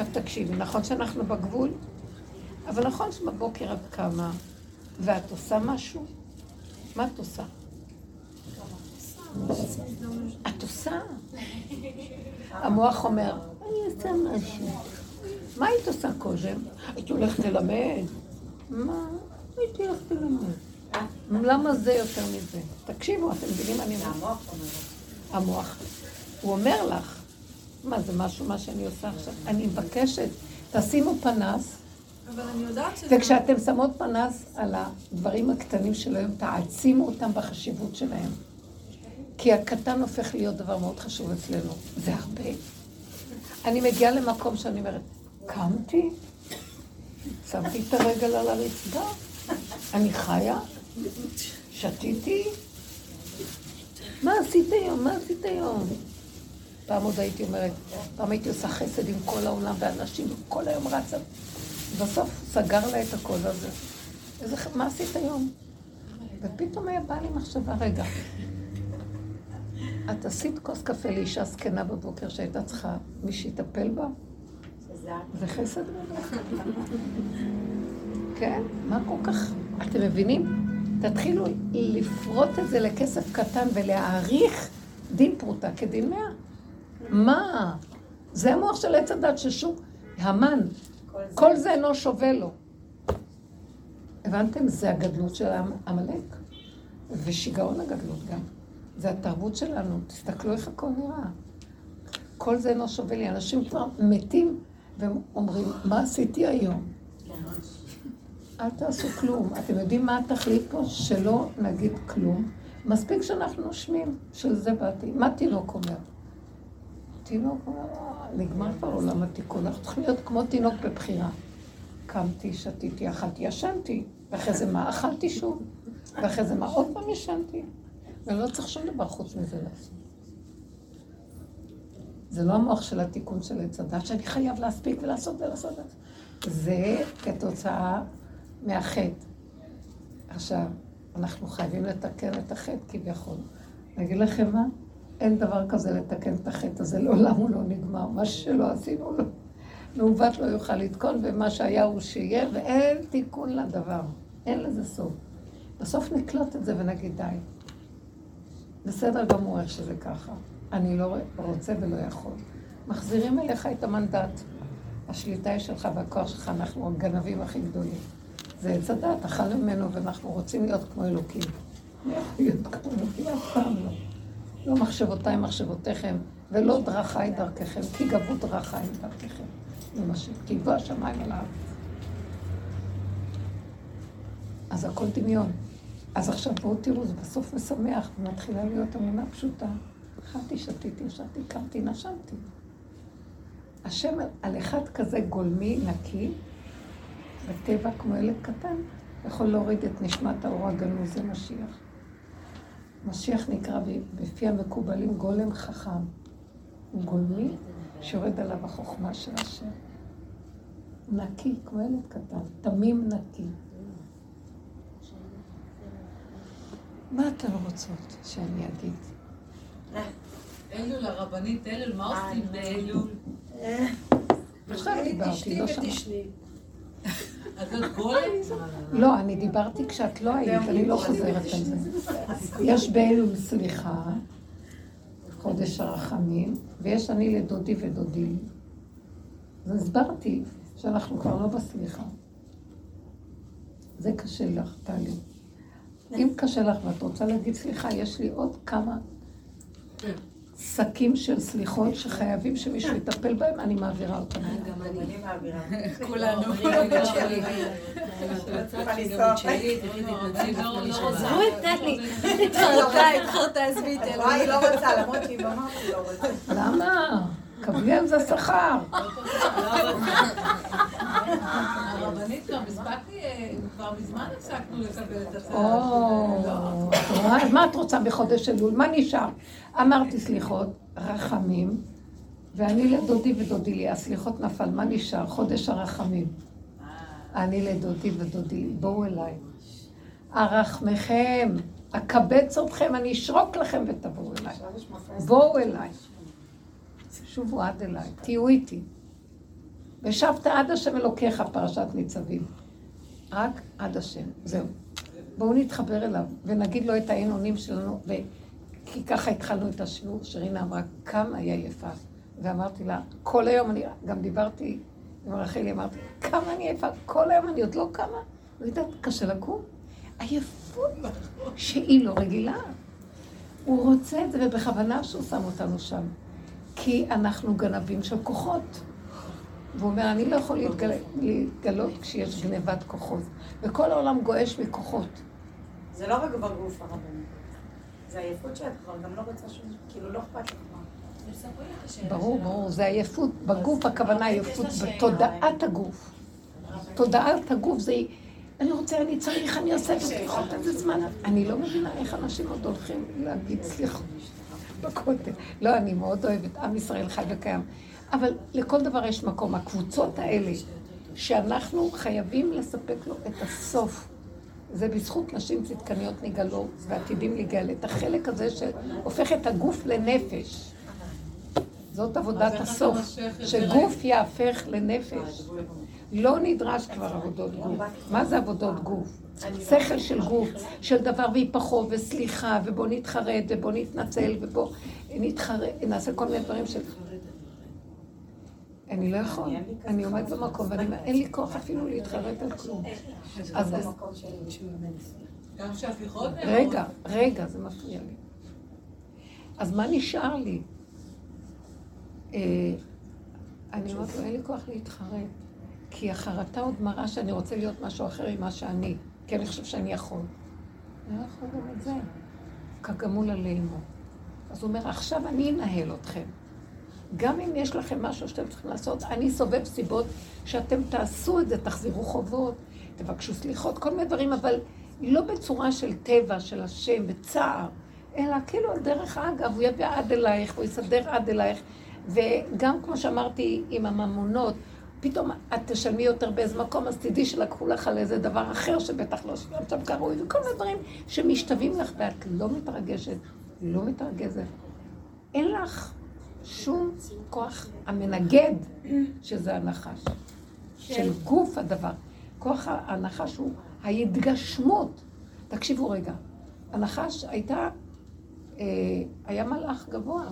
עכשיו תקשיבי, נכון שאנחנו בגבול? אבל נכון שבבוקר את קמה ואת עושה משהו? מה את עושה? את עושה. המוח אומר, אני עושה משהו. מה היית עושה קודם? הייתי הולכת ללמד. מה? הייתי הולכת ללמד. למה זה יותר מזה? תקשיבו, אתם מבינים מה אני אומרת? המוח. הוא אומר לך, מה זה משהו, מה שאני עושה עכשיו? אני מבקשת, תשימו פנס, אבל אני יודעת שזה... וכשאתם שמות פנס על הדברים הקטנים של היום, תעצימו אותם בחשיבות שלהם. כי הקטן הופך להיות דבר מאוד חשוב אצלנו. זה הרבה. אני מגיעה למקום שאני אומרת, קמתי, שמתי את הרגל על הרצפה, אני חיה, שתיתי, מה עשית היום? מה עשית היום? פעם עוד הייתי אומרת, פעם הייתי עושה חסד עם כל העולם ואנשים, וכל היום רצה. בסוף סגר לה את הכל הזה. איזה, מה עשית היום? ופתאום היה בא לי מחשבה, רגע, את עשית כוס קפה לאישה זקנה בבוקר שהייתה צריכה מי שיטפל בה? זה חסד גדול. כן, מה כל כך... אתם מבינים? תתחילו לפרוט את זה לכסף קטן ולהעריך דין פרוטה כדין מאה. מה? זה המוח של עץ הדת ששום... המן, כל זה. כל זה אינו שווה לו. הבנתם? זה הגדלות של עמלק. ושיגעון הגדלות גם. זה התרבות שלנו. תסתכלו איך הכל נראה. כל זה אינו שווה לי. אנשים כבר מתים והם אומרים, מה עשיתי היום? אל תעשו כלום. אתם יודעים מה התכלית פה? שלא נגיד כלום. מספיק שאנחנו נושמים, של זה באתי. מה תינוק אומר? תינוק "אה, נגמר כבר עולם התיקון, אנחנו צריכים להיות כמו תינוק בבחירה. קמתי, שתיתי, אכלתי, ישנתי, ואחרי זה מה? אכלתי שוב, ואחרי זה מה? עוד פעם ישנתי. ולא צריך שום דבר חוץ מזה לעשות. זה לא המוח של התיקון של עץ הדת, שאני חייב להספיק ולעשות ולעשות. זה כתוצאה מהחטא. עכשיו, אנחנו חייבים לתקן את החטא כביכול. אני אגיד לכם מה? אין דבר כזה לתקן את החטא הזה, לעולם הוא לא נגמר. מה שלא עשינו, לא. מעוות לא יוכל לתקון, ומה שהיה הוא שיהיה, ואין תיקון לדבר. אין לזה סוף. בסוף נקלוט את זה ונגיד די. בסדר גמור איך שזה ככה. אני לא רוצה ולא יכול. מחזירים אליך את המנדט. השליטה היא שלך והכוח שלך, אנחנו הגנבים הכי גדולים. זה עץ הדת, אכלנו ממנו ואנחנו רוצים להיות כמו אלוקים. לא להיות כמו אלוקים, אף פעם לא. לא מחשבותיי מחשבותיכם, ולא דרכיי דרככם, כי גבו דרכיי דרככם. זה מה ש... כי יבוא השמיים על. אז הכל דמיון. אז עכשיו בואו תראו, זה בסוף משמח, ומתחילה להיות אמונה פשוטה. אכלתי, שתיתי, ישבתי, קמתי, נשמתי. השם על אחד כזה גולמי, נקי, בטבע כמו ילד קטן, יכול להוריד את נשמת האור הגנוז, זה משיח. נקרא בפי המקובלים גולם חכם. הוא גולמי שיורד עליו החוכמה של השם. נקי, כמו ילד קטן, תמים נקי. מה אתן רוצות שאני אגיד? אלול, הרבנית אלול, מה עושים באלול? עכשיו דיברתי, תשתי לא שמעתי. ותשני. אז את גולם? לא, אני דיברתי כשאת לא היית, אני לא חוזרת על זה. יש באלול סליחה, חודש הרחמים, ויש אני לדודי ודודי. אז הסברתי שאנחנו כבר לא בסליחה. זה קשה לך, טלי. אם קשה לך ואת רוצה להגיד סליחה, יש לי עוד כמה שקים של סליחות שחייבים שמישהו יטפל בהם, אני מעבירה אותם. גם אני מעבירה. כולנו. לנסוע. עזבו את טלי. התחרתה, התחרתה, עזבי את. וואי, היא לא רוצה, למרות שהיא ממש לא רוצה. למה? על זה שכר. הרבנית הספקתי, אה, כבר מזמן הפסקנו לקבל את? אז מה את רוצה בחודש אלול? מה נשאר? אמרתי סליחות, רחמים, ואני לדודי ודודי לי, הסליחות נפל, מה נשאר? חודש הרחמים. אני לדודי ודודי לי, בואו אליי. ארחמכם, אקבץ אתכם, אני אשרוק לכם ותבואו אליי. בואו אליי. שובו עד אליי, תהיו איתי. ושבת עד השם אלוקיך, פרשת ניצבים. רק עד השם, זהו. בואו נתחבר אליו ונגיד לו את האין שלנו, ו... כי ככה התחלנו את השיעור, שרינה אמרה כמה היא עייפה. ואמרתי לה, כל היום אני, גם דיברתי עם רחלי, אמרתי, כמה אני עייפה, כל היום אני עוד לא קמה. לא יודעת, קשה לקום. עייפות שהיא לא רגילה. הוא רוצה את זה, ובכוונה שהוא שם אותנו שם. כי אנחנו גנבים של כוחות. והוא אומר, אני לא יכול להתגל... להתגלות כשיש גנבת כוחות. וכל העולם גועש מכוחות. זה לא רק בגוף הרבנית. זה עייפות שאת כבר גם לא רוצה שום, כאילו לא אכפת לך. ברור, ברור, זה עייפות. בגוף הכוונה עייפות בתודעת הגוף. תודעת הגוף זה... אני רוצה, אני צריך, אני סליחות, איזה זמן. אני לא מבינה איך אנשים עוד הולכים להגיד סליחות בכותל. לא, אני מאוד אוהבת, עם ישראל חי וקיים. אבל לכל דבר יש מקום. הקבוצות האלה, שאנחנו חייבים לספק לו את הסוף. זה בזכות נשים צדקניות נגאלו ועתידים להיגאל. את החלק הזה שהופך את הגוף לנפש. זאת עבודת הסוף, שגוף יהפך לנפש. לא נדרש כבר עבודות גוף. מה זה עבודות גוף? שכל של גוף, של דבר והיפכו וסליחה, ובוא נתחרט, ובוא נתנצל, ובוא נתחרט, נעשה כל מיני דברים של... אני לא יכול, אני עומד במקום, ואין לי כוח אפילו להתחרט על כלום. אז. רגע, רגע, זה מפריע לי. אז מה נשאר לי? אה, אני אומרת לו, אין לי כוח להתחרט, כי החרטה עוד מראה שאני רוצה להיות משהו אחר ממה שאני, כי אני חושב שאני יכול. אני לא יכול גם את זה, כגמול עלינו. אז הוא אומר, עכשיו אני אנהל אתכם. גם אם יש לכם משהו שאתם צריכים לעשות, אני סובב סיבות שאתם תעשו את זה, תחזירו חובות, תבקשו סליחות, כל מיני דברים, אבל לא בצורה של טבע, של השם, בצער, אלא כאילו על דרך אגב, הוא יביא עד אלייך, הוא יסדר עד אלייך, וגם כמו שאמרתי עם הממונות, פתאום את תשלמי יותר באיזה מקום, אז תדעי שלקחו לך על איזה דבר אחר שבטח לא שילמת שם כראוי, וכל מיני דברים שמשתווים לך, ואת לא מתרגשת, לא מתרגזת. אין לך שום כוח המנגד, שזה הנחש. של גוף הדבר. כוח הנחש הוא ההתגשמות. תקשיבו רגע, הנחש הייתה, אה, היה מלאך גבוה,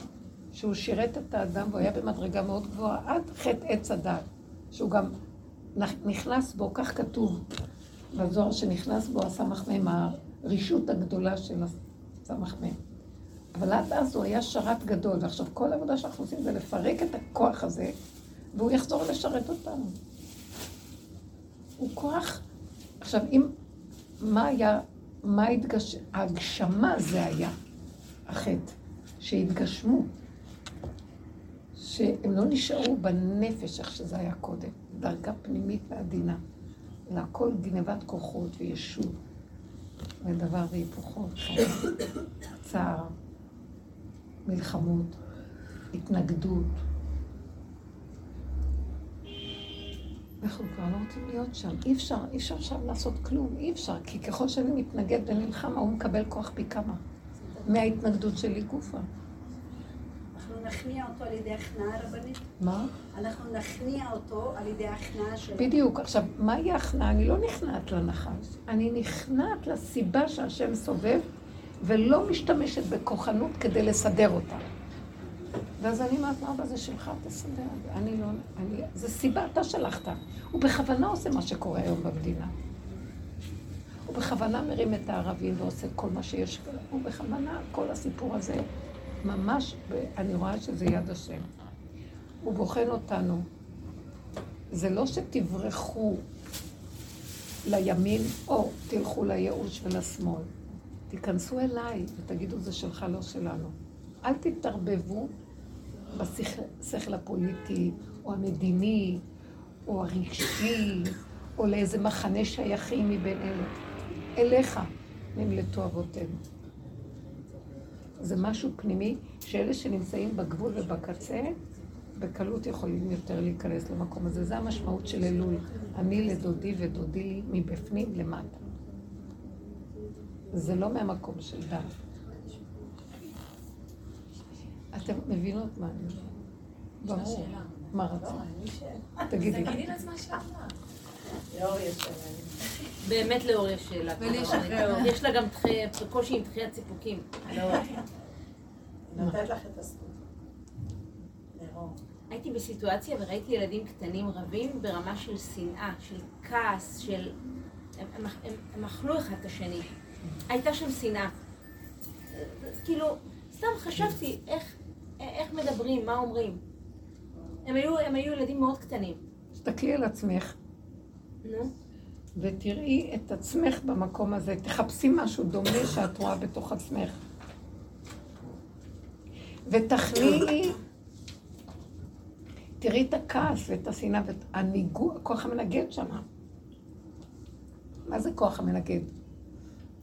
שהוא שירת את האדם והוא היה במדרגה מאוד גבוהה, עד חטא עץ הדת, שהוא גם נכנס בו, כך כתוב בזוהר שנכנס בו הסמ"ך מ', הרשות הגדולה של הסמ"ך מ'. אבל עד אז הוא היה שרת גדול, ועכשיו כל העבודה שאנחנו עושים זה לפרק את הכוח הזה, והוא יחזור לשרת אותנו. הוא כוח... עכשיו, אם... מה היה... מה התגש... ההגשמה זה היה החטא, שהתגשמו. שהם לא נשארו בנפש איך שזה היה קודם, דרגה פנימית ועדינה, אלא הכל גנבת כוחות וישות, ודבר והיפוכו, צער. מלחמות, התנגדות. אנחנו כבר לא רוצים להיות שם. אי אפשר, אי אפשר עכשיו לעשות כלום, אי אפשר, כי ככל שאני מתנגד ונלחם, הוא מקבל כוח פי כמה. מההתנגדות שלי גופה. נכניע אותו על ידי הכנעה רבנית. מה? אנחנו נכניע אותו על ידי הכנעה של... בדיוק. עכשיו, מהי ההכנעה? אני לא נכנעת לנחש. אני נכנעת לסיבה שהשם סובב ולא משתמשת בכוחנות כדי לסדר אותה. ואז אני אומרת, אבא, זה שלך, תסדר. אני לא, אני, זה סיבה, אתה שלחת. הוא בכוונה עושה מה שקורה היום במדינה. הוא בכוונה מרים את הערבים ועושה כל מה שיש. הוא בכוונה, כל הסיפור הזה, ממש, אני רואה שזה יד השם. הוא בוחן אותנו. זה לא שתברחו לימין או תלכו לייאוש ולשמאל. תיכנסו אליי ותגידו, זה שלך, לא שלנו. אל תתערבבו בשכל הפוליטי, או המדיני, או הרגשי, או לאיזה מחנה שייכים מבין אלה. אליך נמלטו אבותינו. זה משהו פנימי שאלה שנמצאים בגבול ובקצה, בקלות יכולים יותר להיכנס למקום הזה. זה המשמעות של אלול. אני לדודי ודודי לי מבפנים למטה. זה לא מהמקום של דת. אתם מבינות מה אני אומרת? ברור. מה רצית? תגידי. תגידי לעצמה שאלה. באמת לאור יש שאלה. יש לה גם קושי עם דחיית סיפוקים. לך את הזכות. הייתי בסיטואציה וראיתי ילדים קטנים רבים ברמה של שנאה, של כעס, של... הם, הם, הם, הם אכלו אחד את השני. הייתה שם שנאה. כאילו, סתם חשבתי איך, איך מדברים, מה אומרים. הם היו, הם היו ילדים מאוד קטנים. תסתכלי על עצמך ותראי את עצמך במקום הזה. תחפשי משהו דומה שאת רואה בתוך עצמך. ותכניעי, תראי את הכעס ואת השנאה ואת הניגוע, הכוח המנגד שם. מה זה כוח המנגד?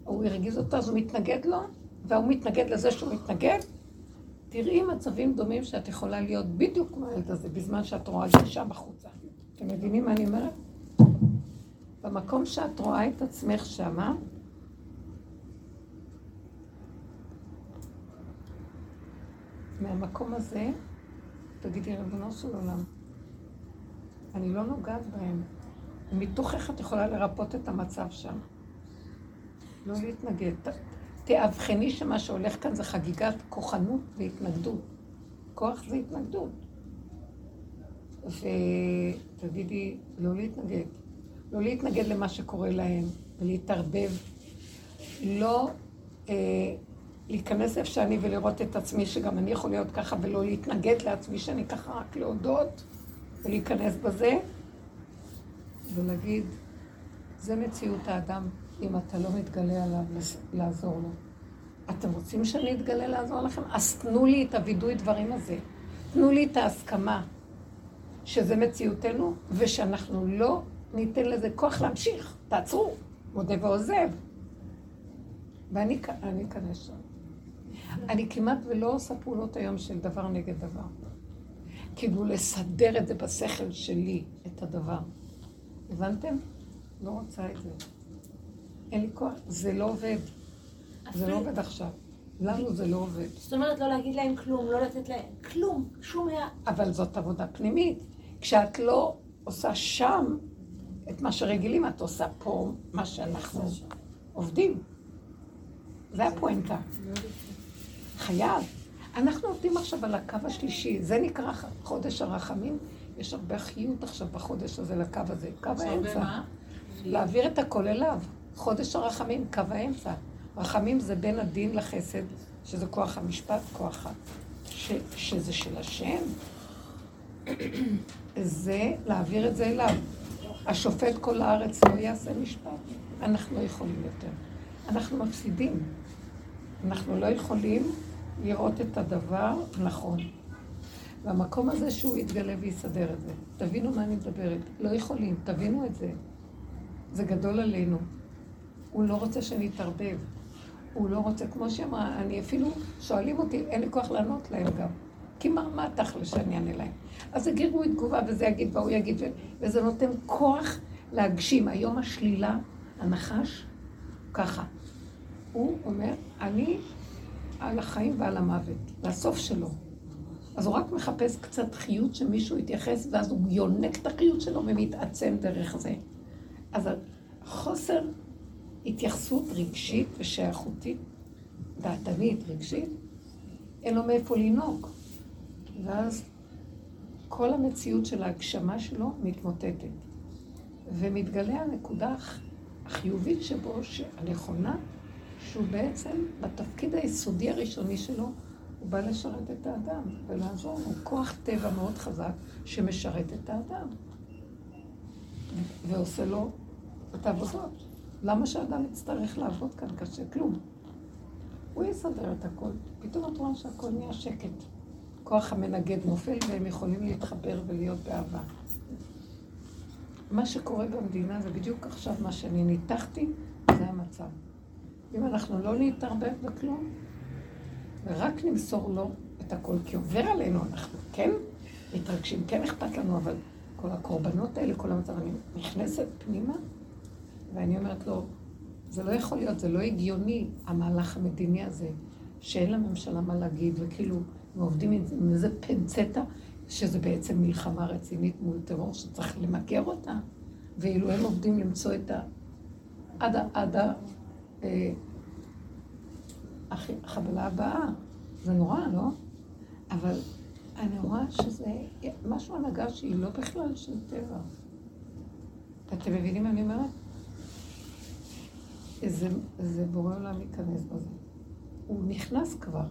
הוא הרגיז אותו אז הוא מתנגד לו, והוא מתנגד לזה שהוא מתנגד. תראי מצבים דומים שאת יכולה להיות בדיוק כמו הילד הזה, בזמן שאת רואה גישה בחוצה. אתם מבינים מה אני אומרת? במקום שאת רואה את עצמך שמה, מהמקום הזה, תגידי, ריבונו של עולם, אני לא נוגעת בהם. מתוכך את יכולה לרפות את המצב שם. לא להתנגד. תאבחני שמה שהולך כאן זה חגיגת כוחנות והתנגדות. כוח זה התנגדות. ותגידי, לא להתנגד. לא להתנגד למה שקורה להם, ולהתערבב. לא אה, להיכנס איפה שאני ולראות את עצמי, שגם אני יכול להיות ככה, ולא להתנגד לעצמי שאני ככה, רק להודות ולהיכנס בזה, ולהגיד, זה מציאות האדם, אם אתה לא מתגלה עליו, לעזור לו. אתם רוצים שאני אתגלה לעזור לכם? אז תנו לי את הווידוי דברים הזה. תנו לי את ההסכמה שזה מציאותנו, ושאנחנו לא ניתן לזה כוח להמשיך. תעצרו, מודה ועוזב. ואני אכנס שם. אני כמעט ולא עושה פעולות היום של דבר נגד דבר. כאילו לסדר את זה בשכל שלי, את הדבר. הבנתם? לא רוצה את זה. אין לי כוח, זה לא עובד. זה לא עובד עכשיו. לנו זה לא עובד. זאת אומרת לא להגיד להם כלום, לא לתת להם כלום, שום היה... אבל זאת עבודה פנימית. כשאת לא עושה שם את מה שרגילים, את עושה פה מה שאנחנו עובדים. זה הפואנטה. חייב. אנחנו עובדים עכשיו על הקו השלישי, זה נקרא חודש הרחמים. יש הרבה חיות עכשיו בחודש הזה לקו הזה, קו האמצע. להעביר את הכל אליו. חודש הרחמים, קו האמצע. רחמים זה בין הדין לחסד, שזה כוח המשפט, כוח ה... ש... שזה של השם. זה להעביר את זה אליו. השופט כל הארץ לא יעשה משפט. אנחנו לא יכולים יותר. אנחנו מפסידים. אנחנו לא יכולים לראות את הדבר נכון. והמקום הזה שהוא יתגלה ויסדר את זה. תבינו מה אני מדברת. לא יכולים, תבינו את זה. זה גדול עלינו. הוא לא רוצה שנתערבב. הוא לא רוצה, כמו שאמרה, אני אפילו, שואלים אותי, אין לי כוח לענות להם גם. כי מה, מה התכל'ס שאני אענה להם? אז זה גירוי תגובה, וזה יגיד, והוא יגיד, וזה נותן כוח להגשים. היום השלילה, הנחש, ככה. הוא אומר, אני על החיים ועל המוות, והסוף שלו. אז הוא רק מחפש קצת חיות שמישהו יתייחס, ואז הוא יונק את החיות שלו ומתעצם דרך זה. אז חוסר התייחסות רגשית ושייכותית, דעתנית, רגשית, אין לו מאיפה לנהוג. ואז כל המציאות של ההגשמה שלו מתמוטטת. ומתגלה הנקודה הח- החיובית שבו, הנכונה, שהוא בעצם, בתפקיד היסודי הראשוני שלו, הוא בא לשרת את האדם ולעזור לו. כוח טבע מאוד חזק שמשרת את האדם. ועושה לו את העבודות. למה שאדם יצטרך לעבוד כאן קשה? כלום. הוא יסדר את הכל. פתאום את רואה שהכל נהיה שקט. כוח המנגד נופל והם יכולים להתחבר ולהיות באהבה. מה שקורה במדינה זה בדיוק עכשיו מה שאני ניתחתי, זה המצב. אם אנחנו לא נתערבב בכלום, ורק נמסור לו את הכל, כי עובר עלינו אנחנו, כן? מתרגשים. כן אכפת לנו, אבל כל הקורבנות האלה, כל המצב, אני נכנסת פנימה, ואני אומרת לו, זה לא יכול להיות, זה לא הגיוני, המהלך המדיני הזה, שאין לממשלה מה להגיד, וכאילו, הם עובדים עם איזה פנצטה, שזה בעצם מלחמה רצינית מול טרור שצריך למגר אותה, ואילו הם עובדים למצוא את ה... עד, ה... עד ה... אה, החבלה הבאה. זה נורא, לא? אבל אני רואה שזה משהו הנהגה שהיא לא בכלל של טבע. אתם מבינים מה אני אומרת? איזה, איזה בורא עולם ייכנס בזה. הוא נכנס כבר. אה,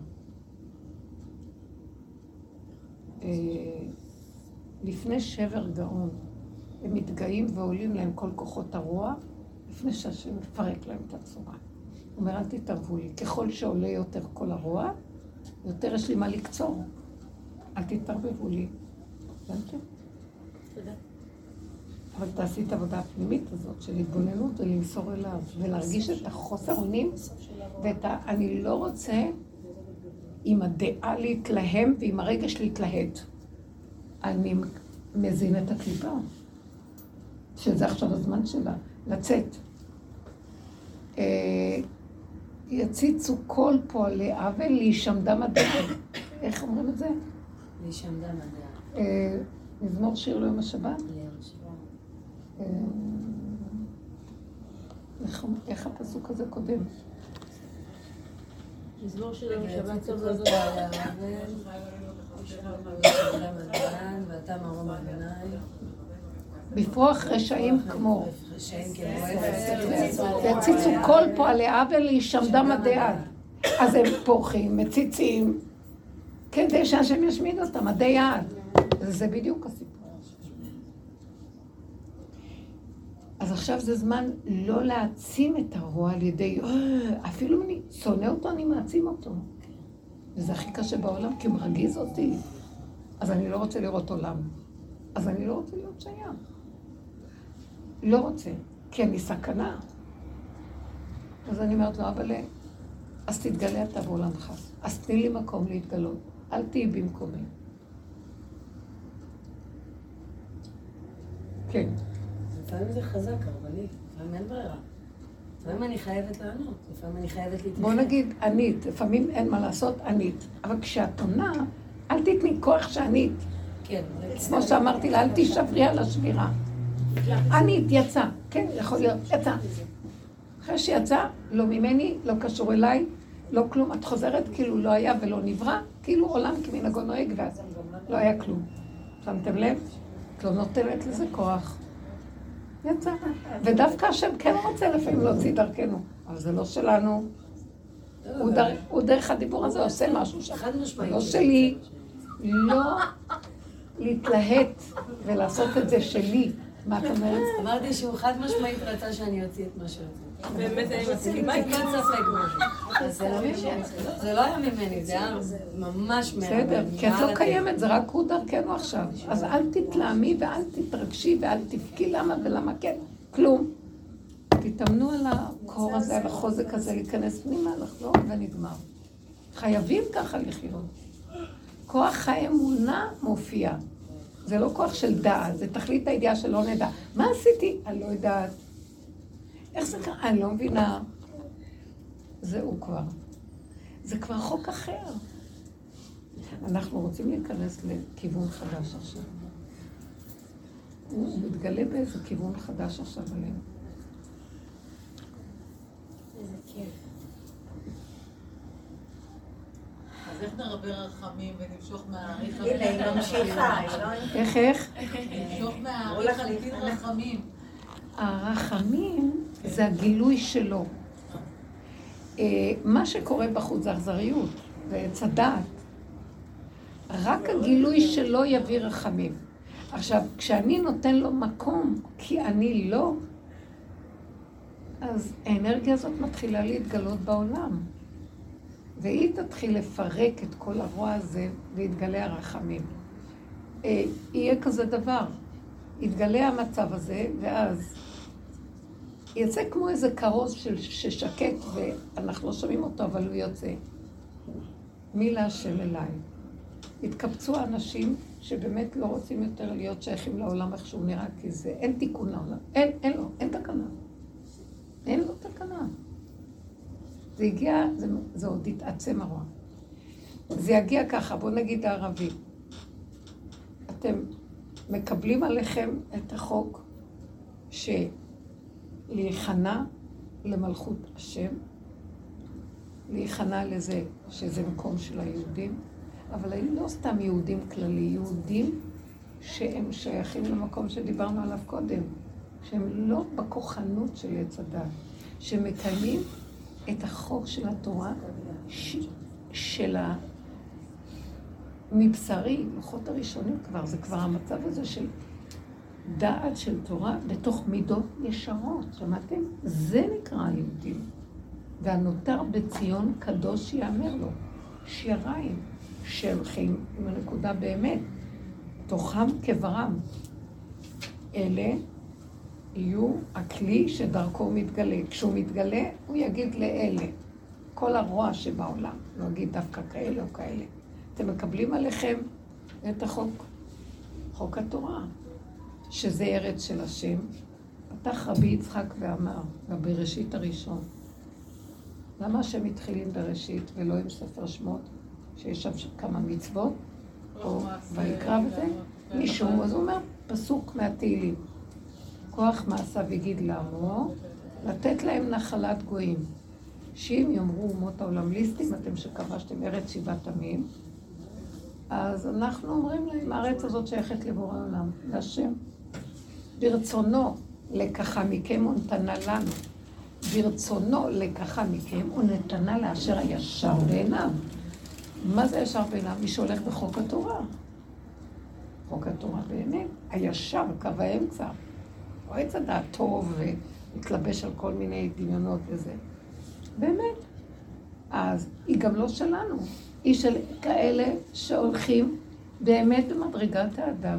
לפני שבר גאון, הם מתגאים ועולים להם כל כוחות הרוע, לפני שהשם מפרק להם את הצורה. הוא אומר, אל תתערבו לי. ככל שעולה יותר כל הרוע, יותר יש לי מה לקצור. אל תתערבבו לי. הבנתם? תודה. אבל תעשי את העבודה הפנימית הזאת של התבוננות ולמסור אליו, ולהרגיש את החוסר אונים ואת ה... אני לא רוצה עם הדעה להתלהם ועם הרגש להתלהט. אני מזין את הקליפה, שזה עכשיו הזמן שלה, לצאת. אה, יציצו כל פועלי עוול להישמדם הדעת. איך אומרים את זה? להישמדם הדעת. אה, מזמור שיר ליום השבת? אה, איך הפסוק הזה קודם? מזמור של יום השבת טוב לזו ואתה מרום אדוני. בפרוח רשעים כמו. יציצו כל פועלי עוול להישמדם הדעת. אז הם פורחים, מציצים, כדי שהשם ישמיד אותם, עדי יעד. זה בדיוק הסיפור. אז עכשיו זה זמן לא להעצים את הרוע על ידי, אה, אפילו אני שונא אותו, אני מעצים אותו. וזה הכי קשה בעולם, כי הוא מרגיז אותי. אז אני לא רוצה לראות עולם. אז אני לא רוצה להיות שייך. לא רוצה, כי אני סכנה. אז אני אומרת לו, אבל אז תתגלה אתה בעולמך. אז תני לי מקום להתגלות. אל תהיי במקומי. כן. לפעמים זה חזק, הרבנית, לפעמים אין ברירה. לפעמים אני חייבת לענות, לפעמים אני חייבת להתמחד. בוא נגיד, ענית, לפעמים אין מה לעשות, ענית. אבל כשאת עונה, אל תתני כוח שענית. כן. כמו שאמרתי לה, אל תישברי על השבירה. ענית, יצא. כן, יכול להיות, יצא. אחרי שיצא, לא ממני, לא קשור אליי, לא כלום. את חוזרת כאילו לא היה ולא נברא, כאילו עולם כמנהגו נוהג, ואז לא היה כלום. שמתם לב? את לא נותנת לזה כוח. יצא. ודווקא השם כן רוצה לפעמים להוציא דרכנו, אבל זה לא שלנו. הוא דרך הדיבור הזה עושה משהו שם. לא שלי. לא להתלהט ולעשות את זה שלי. מה את אומרת? אמרתי שהוא חד משמעית רצה שאני אוציא את מה שרציתי. באמת אני מסכימה איתך. אין ספק משהו. זה לא היה ממני, זה היה ממש ממני. בסדר, כי את לא קיימת, זה רק הוא דרכנו עכשיו. אז אל תתלהמי ואל תתרגשי ואל תבכי למה ולמה כן, כלום. תתאמנו על הקור הזה, על החוזק הזה, להיכנס פנימה, לחזור ונגמר. חייבים ככה לחיות. כוח האמונה מופיע. זה לא כוח של דעת, זה תכלית הידיעה שלא נדע. מה עשיתי? אני לא יודעת. איך זה קרה? אני לא מבינה. זהו כבר. זה כבר חוק אחר. אנחנו רוצים להיכנס לכיוון חדש עכשיו. הוא מתגלה באיזה כיוון חדש עכשיו עלינו. איזה כיף. אז איך נרבה רחמים ונמשוך מהאריך הנה, היא ממשיכה, לא- איך, איך? נמשוך מהאריך הלפין רחמים. הרחמים זה הגילוי שלו. אה, מה שקורה בחוץ זה אכזריות, זה עץ הדעת. רק הגילוי שלו יביא רחמים. עכשיו, כשאני נותן לו מקום, כי אני לא, אז האנרגיה הזאת מתחילה להתגלות בעולם. והיא תתחיל לפרק את כל הרוע הזה ויתגלה הרחמים. אה, יהיה כזה דבר. יתגלה המצב הזה, ואז יצא כמו איזה כרוז ששקט, ואנחנו לא שומעים אותו, אבל הוא יוצא. מי להשם אליי. יתקבצו האנשים שבאמת לא רוצים יותר להיות שייכים לעולם איך שהוא נראה, כי זה, אין תיקון לעולם. אין, אין לו, אין תקנה. אין לו תקנה. זה הגיע, זה, זה עוד התעצם הרוע. זה יגיע ככה, בואו נגיד הערבי. אתם מקבלים עליכם את החוק שלהיכנע למלכות השם, להיכנע לזה שזה מקום של היהודים, אבל היו לא סתם יהודים כללי, יהודים שהם שייכים למקום שדיברנו עליו קודם, שהם לא בכוחנות של עץ הדת, שמקיימים את החוק של התורה ש... של ה... מבשרי, לוחות הראשונים כבר, זה כבר המצב הזה של דעת של תורה בתוך מידות ישרות, שמעתם? זה נקרא היהודים. והנותר בציון קדוש יאמר לו, שיריים שהולכים עם הנקודה באמת, תוכם כברם. אלה יהיו הכלי שדרכו מתגלה. כשהוא מתגלה, הוא יגיד לאלה, כל הרוע שבעולם, לא יגיד דווקא כאלה או כאלה. אתם מקבלים עליכם את החוק, חוק התורה, שזה ארץ של השם. פתח רבי יצחק ואמר, בבראשית הראשון, למה השם התחילים בראשית ולא עם ספר שמות, שיש שם כמה מצוות, או ויקרא וזה? מישהו, אז הוא אומר, פסוק מהתהילים. כוח מעשיו יגיד לעמו, לתת להם נחלת גויים. שאם יאמרו אומות העולם ליסטים, אתם שכבשתם ארץ שבעת עמים, אז אנחנו אומרים להם, הארץ הזאת שייכת לבורא עולם, להשם. ברצונו לקחה מכם ונתנה לנו. ברצונו לקחה מכם ונתנה לאשר הישר בעיניו. מה זה ישר בעיניו? מי שהולך בחוק התורה. חוק התורה באמת, הישר, קו האמצע. לא עץ הדעת טוב ומתלבש על כל מיני דמיונות וזה. באמת. אז היא גם לא שלנו. היא של כאלה שהולכים באמת במדרגת האדם.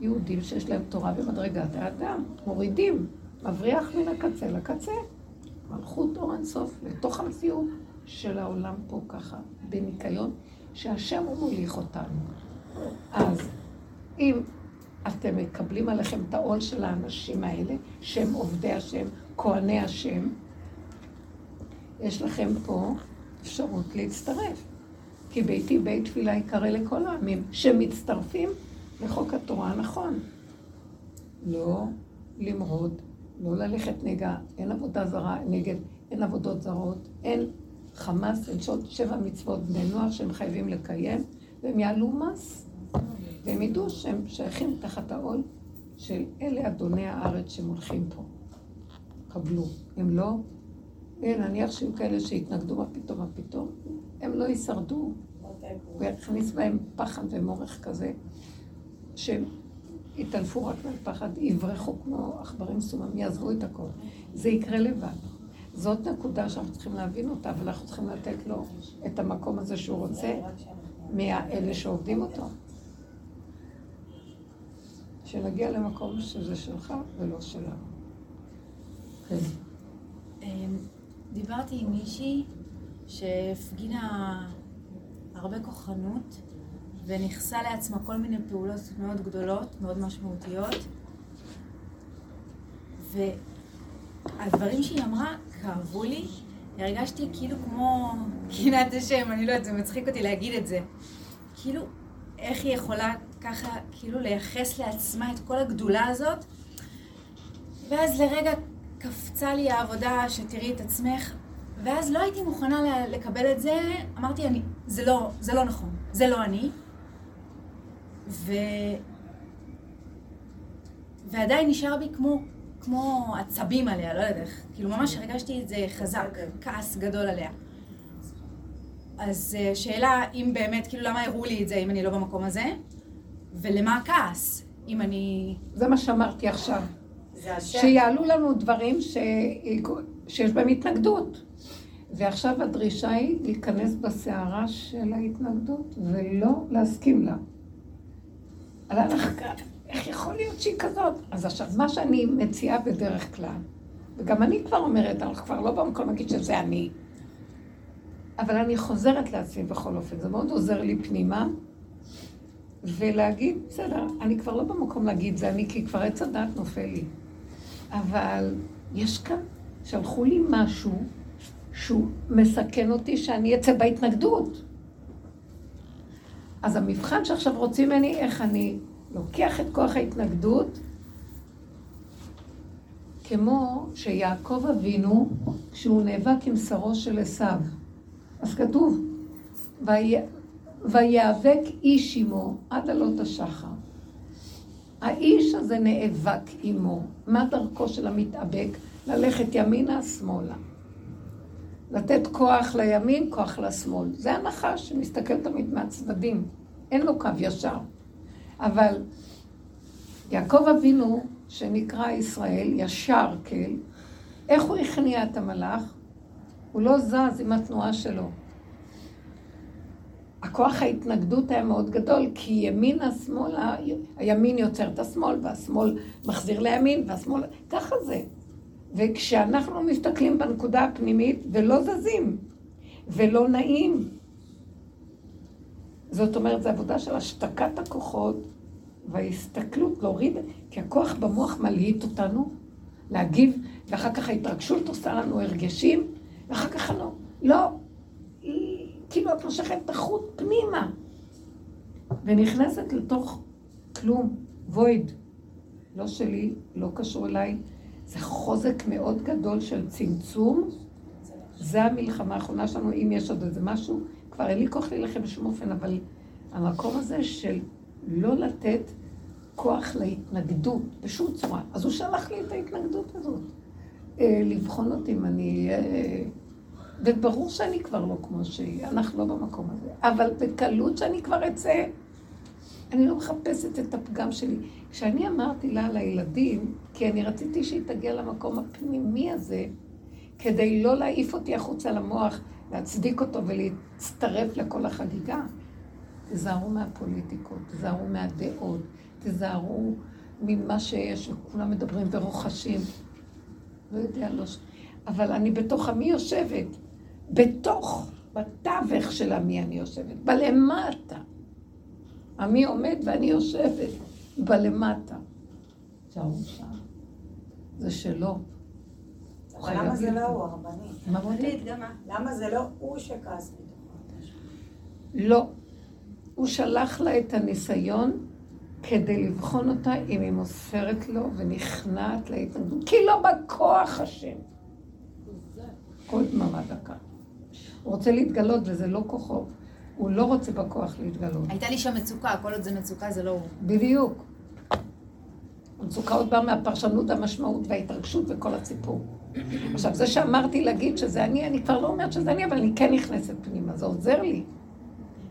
יהודים שיש להם תורה במדרגת האדם. מורידים, מבריח מן הקצה לקצה. מלכות אור אינסוף לתוך המציאות של העולם פה ככה, בניקיון, שהשם הוא מוליך אותנו. אז אם אתם מקבלים עליכם את העול של האנשים האלה, שהם עובדי השם, כהני השם, יש לכם פה אפשרות להצטרף. כי ביתי בית תפילה יקרא לכל העמים, שמצטרפים לחוק התורה הנכון. לא למרוד, לא ללכת נגע, אין עבודה זרה, נגד, אין עבודות זרות, אין חמאס, אין שעות שבע מצוות בני נוער שהם חייבים לקיים, והם יעלו מס, והם ידעו שהם שייכים תחת העול של אלה אדוני הארץ שמולכים פה. קבלו. הם לא, נניח שיהיו כאלה שיתנגדו, מה פתאום, מה פתאום, הם לא יישרדו. ויכניס בהם פחד ומורך כזה, שהם יטנפו רק מהפחד, יברחו כמו עכברים סומם, יעזבו את הכל. זה יקרה לבד. זאת נקודה שאנחנו צריכים להבין אותה, אבל אנחנו צריכים לתת לו את המקום הזה שהוא רוצה מאלה שעובדים אותו. שנגיע למקום שזה שלך ולא שלנו. כן. אמ, דיברתי עם מישהי שהפגינה הרבה כוחנות וניכסה לעצמה כל מיני פעולות מאוד גדולות, מאוד משמעותיות. והדברים שהיא אמרה כאבו לי, הרגשתי כאילו כמו קינת השם, אני לא יודעת, זה מצחיק אותי להגיד את זה. כאילו, איך היא יכולה ככה, כאילו לייחס לעצמה את כל הגדולה הזאת? ואז לרגע קפצה לי העבודה שתראי את עצמך, ואז לא הייתי מוכנה לקבל את זה, אמרתי, אני, זה לא, זה לא נכון, זה לא אני. ו... ועדיין נשאר בי כמו, כמו עצבים עליה, לא יודעת איך. כאילו ממש הרגשתי את זה חזק, כעס גדול עליה. אז אה, שאלה אם באמת, כאילו למה הראו לי את זה אם אני לא במקום הזה, ולמה הכעס, אם אני... זה מה שאמרתי עכשיו. שיעלו לנו דברים ש... שיש בהם התנגדות. ועכשיו הדרישה היא להיכנס בסערה של ההתנגדות ולא להסכים לה. על ההלכה, איך יכול להיות שהיא כזאת? אז עכשיו, מה שאני מציעה בדרך כלל, וגם אני כבר אומרת, אנחנו כבר לא במקום להגיד שזה אני, אבל אני חוזרת לעצמי בכל אופן, זה מאוד עוזר לי פנימה, ולהגיד, בסדר, אני כבר לא במקום להגיד זה אני, כי כבר עץ הדת נופל לי. אבל יש כאן, שלחו לי משהו שהוא מסכן אותי שאני אצא בהתנגדות. אז המבחן שעכשיו רוצים ממני, איך אני לוקח את כוח ההתנגדות, כמו שיעקב אבינו, כשהוא נאבק עם שרו של עשיו. אז כתוב, ויאבק איש עמו עד עלות השחר. האיש הזה נאבק עמו. מה דרכו של המתאבק? ללכת ימינה, שמאלה. לתת כוח לימין, כוח לשמאל. זה הנחש שמסתכל תמיד מהצדדים. אין לו קו ישר. אבל יעקב אבינו, שנקרא ישראל, ישר כל, איך הוא הכניע את המלאך? הוא לא זז עם התנועה שלו. הכוח ההתנגדות היה מאוד גדול, כי ימינה, שמאלה, הימין יוצר את השמאל, והשמאל מחזיר לימין, והשמאל... ככה זה. וכשאנחנו מסתכלים בנקודה הפנימית ולא זזים, ולא נעים, זאת אומרת, זו עבודה של השתקת הכוחות וההסתכלות, להוריד, כי הכוח במוח מלהיט אותנו, להגיב, ואחר כך ההתרגשות עושה לנו הרגשים, ואחר כך לא, לא, כאילו את מושכת את החוט פנימה, ונכנסת לתוך כלום, וויד, לא שלי, לא קשור אליי, זה חוזק מאוד גדול של צמצום, זה המלחמה האחרונה שלנו, אם יש עוד איזה משהו, כבר אין לי כוח להילחם בשום אופן, אבל המקום הזה של לא לתת כוח להתנגדות בשום צורה. אז הוא שלח לי את ההתנגדות הזאת. אה, לבחון אותי אם אני... אה, וברור שאני כבר לא כמו שהיא, אנחנו לא במקום הזה. אבל בקלות שאני כבר אצא, אני לא מחפשת את הפגם שלי. כשאני אמרתי לה לילדים, כי אני רציתי שהיא תגיע למקום הפנימי הזה, כדי לא להעיף אותי החוצה למוח, להצדיק אותו ולהצטרף לכל החגיגה. תיזהרו מהפוליטיקות, תיזהרו מהדעות, תיזהרו ממה שיש, וכולם מדברים ורוחשים. לא יודע, לא... אבל אני בתוך עמי יושבת, בתוך, בתווך של עמי אני יושבת, בלמטה. עמי עומד ואני יושבת בלמטה. תשארו שם. זה שלו. למה זה לא הוא, הרבנית? מה? למה זה לא הוא שכעס? לא. הוא שלח לה את הניסיון כדי לבחון אותה אם היא מוסרת לו ונכנעת להתנגדות, כי לא בכוח השם. כל דממה דקה. הוא רוצה להתגלות וזה לא כוחו. הוא לא רוצה בכוח להתגלות. הייתה לי שם מצוקה, כל עוד זה מצוקה זה לא הוא. בדיוק. המצוקה עוד באה מהפרשנות, המשמעות וההתרגשות וכל הסיפור. עכשיו, זה שאמרתי להגיד שזה אני, אני כבר לא אומרת שזה אני, אבל אני כן נכנסת פנימה, זה עוזר לי.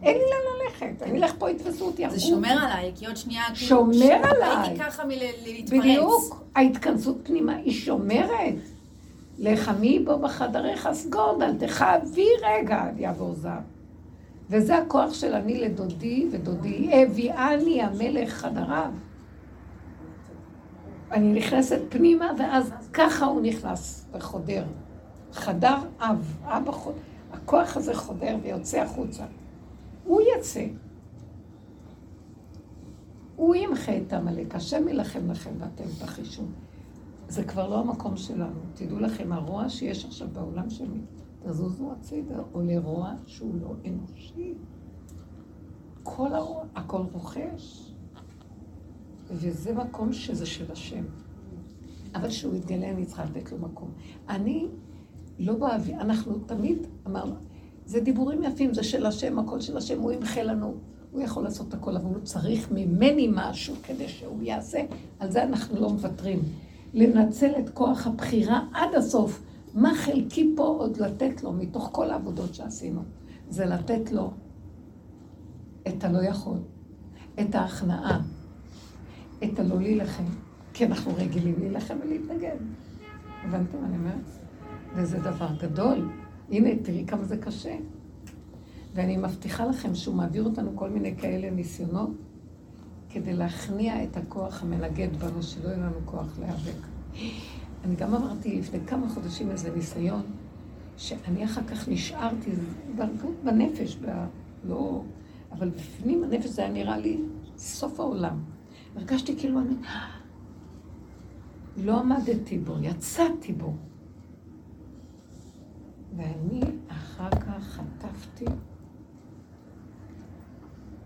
אין לי לאן ללכת, אני אלך פה, יתפסו אותי, זה שומר עליי, כי עוד שנייה... כאילו, שומר עליי. הייתי ככה מלהתפרץ. בדיוק, ההתכנסות פנימה היא שומרת. לחמי בו בחדריך סגוד, אל תחאבי רגע, יעבור זעם. וזה הכוח של אני לדודי ודודי, הביאני המלך חדריו. אני נכנסת פנימה, ואז ככה הוא נכנס וחודר. חדר אב, אבא חודר. הכוח הזה חודר ויוצא החוצה. הוא יצא. הוא ימחה את עמלק, השם יילחם לכם ואתם תחישו. זה כבר לא המקום שלנו. תדעו לכם, הרוע שיש עכשיו בעולם שלי, תזוזו הצידה, או לרוע שהוא לא אנושי. כל הרוע, הכל רוכש. וזה מקום שזה של השם. אבל כשהוא יתגלה, אני צריכה לתת לו מקום. אני לא באוויר, אנחנו תמיד אמרנו, זה דיבורים יפים, זה של השם, הכל של השם, הוא ימחה לנו, הוא יכול לעשות הכל, אבל הוא צריך ממני משהו כדי שהוא יעשה, על זה אנחנו לא מוותרים. לנצל את כוח הבחירה עד הסוף. מה חלקי פה עוד לתת לו מתוך כל העבודות שעשינו? זה לתת לו את הלא יכול, את ההכנעה, את הלא להילחם, כי אנחנו רגילים להילחם ולהתנגד. הבנתם מה אני אומרת? וזה דבר גדול. הנה, תראי כמה זה קשה. ואני מבטיחה לכם שהוא מעביר אותנו כל מיני כאלה ניסיונות כדי להכניע את הכוח המנגד בנו, שלא יהיה לנו כוח להיאבק. אני גם אמרתי לפני כמה חודשים איזה ניסיון, שאני אחר כך נשארתי בנפש, ב... לא... אבל בפנים הנפש זה היה נראה לי סוף העולם. הרגשתי כאילו אני... לא עמדתי בו, יצאתי בו. ואני אחר כך חטפתי,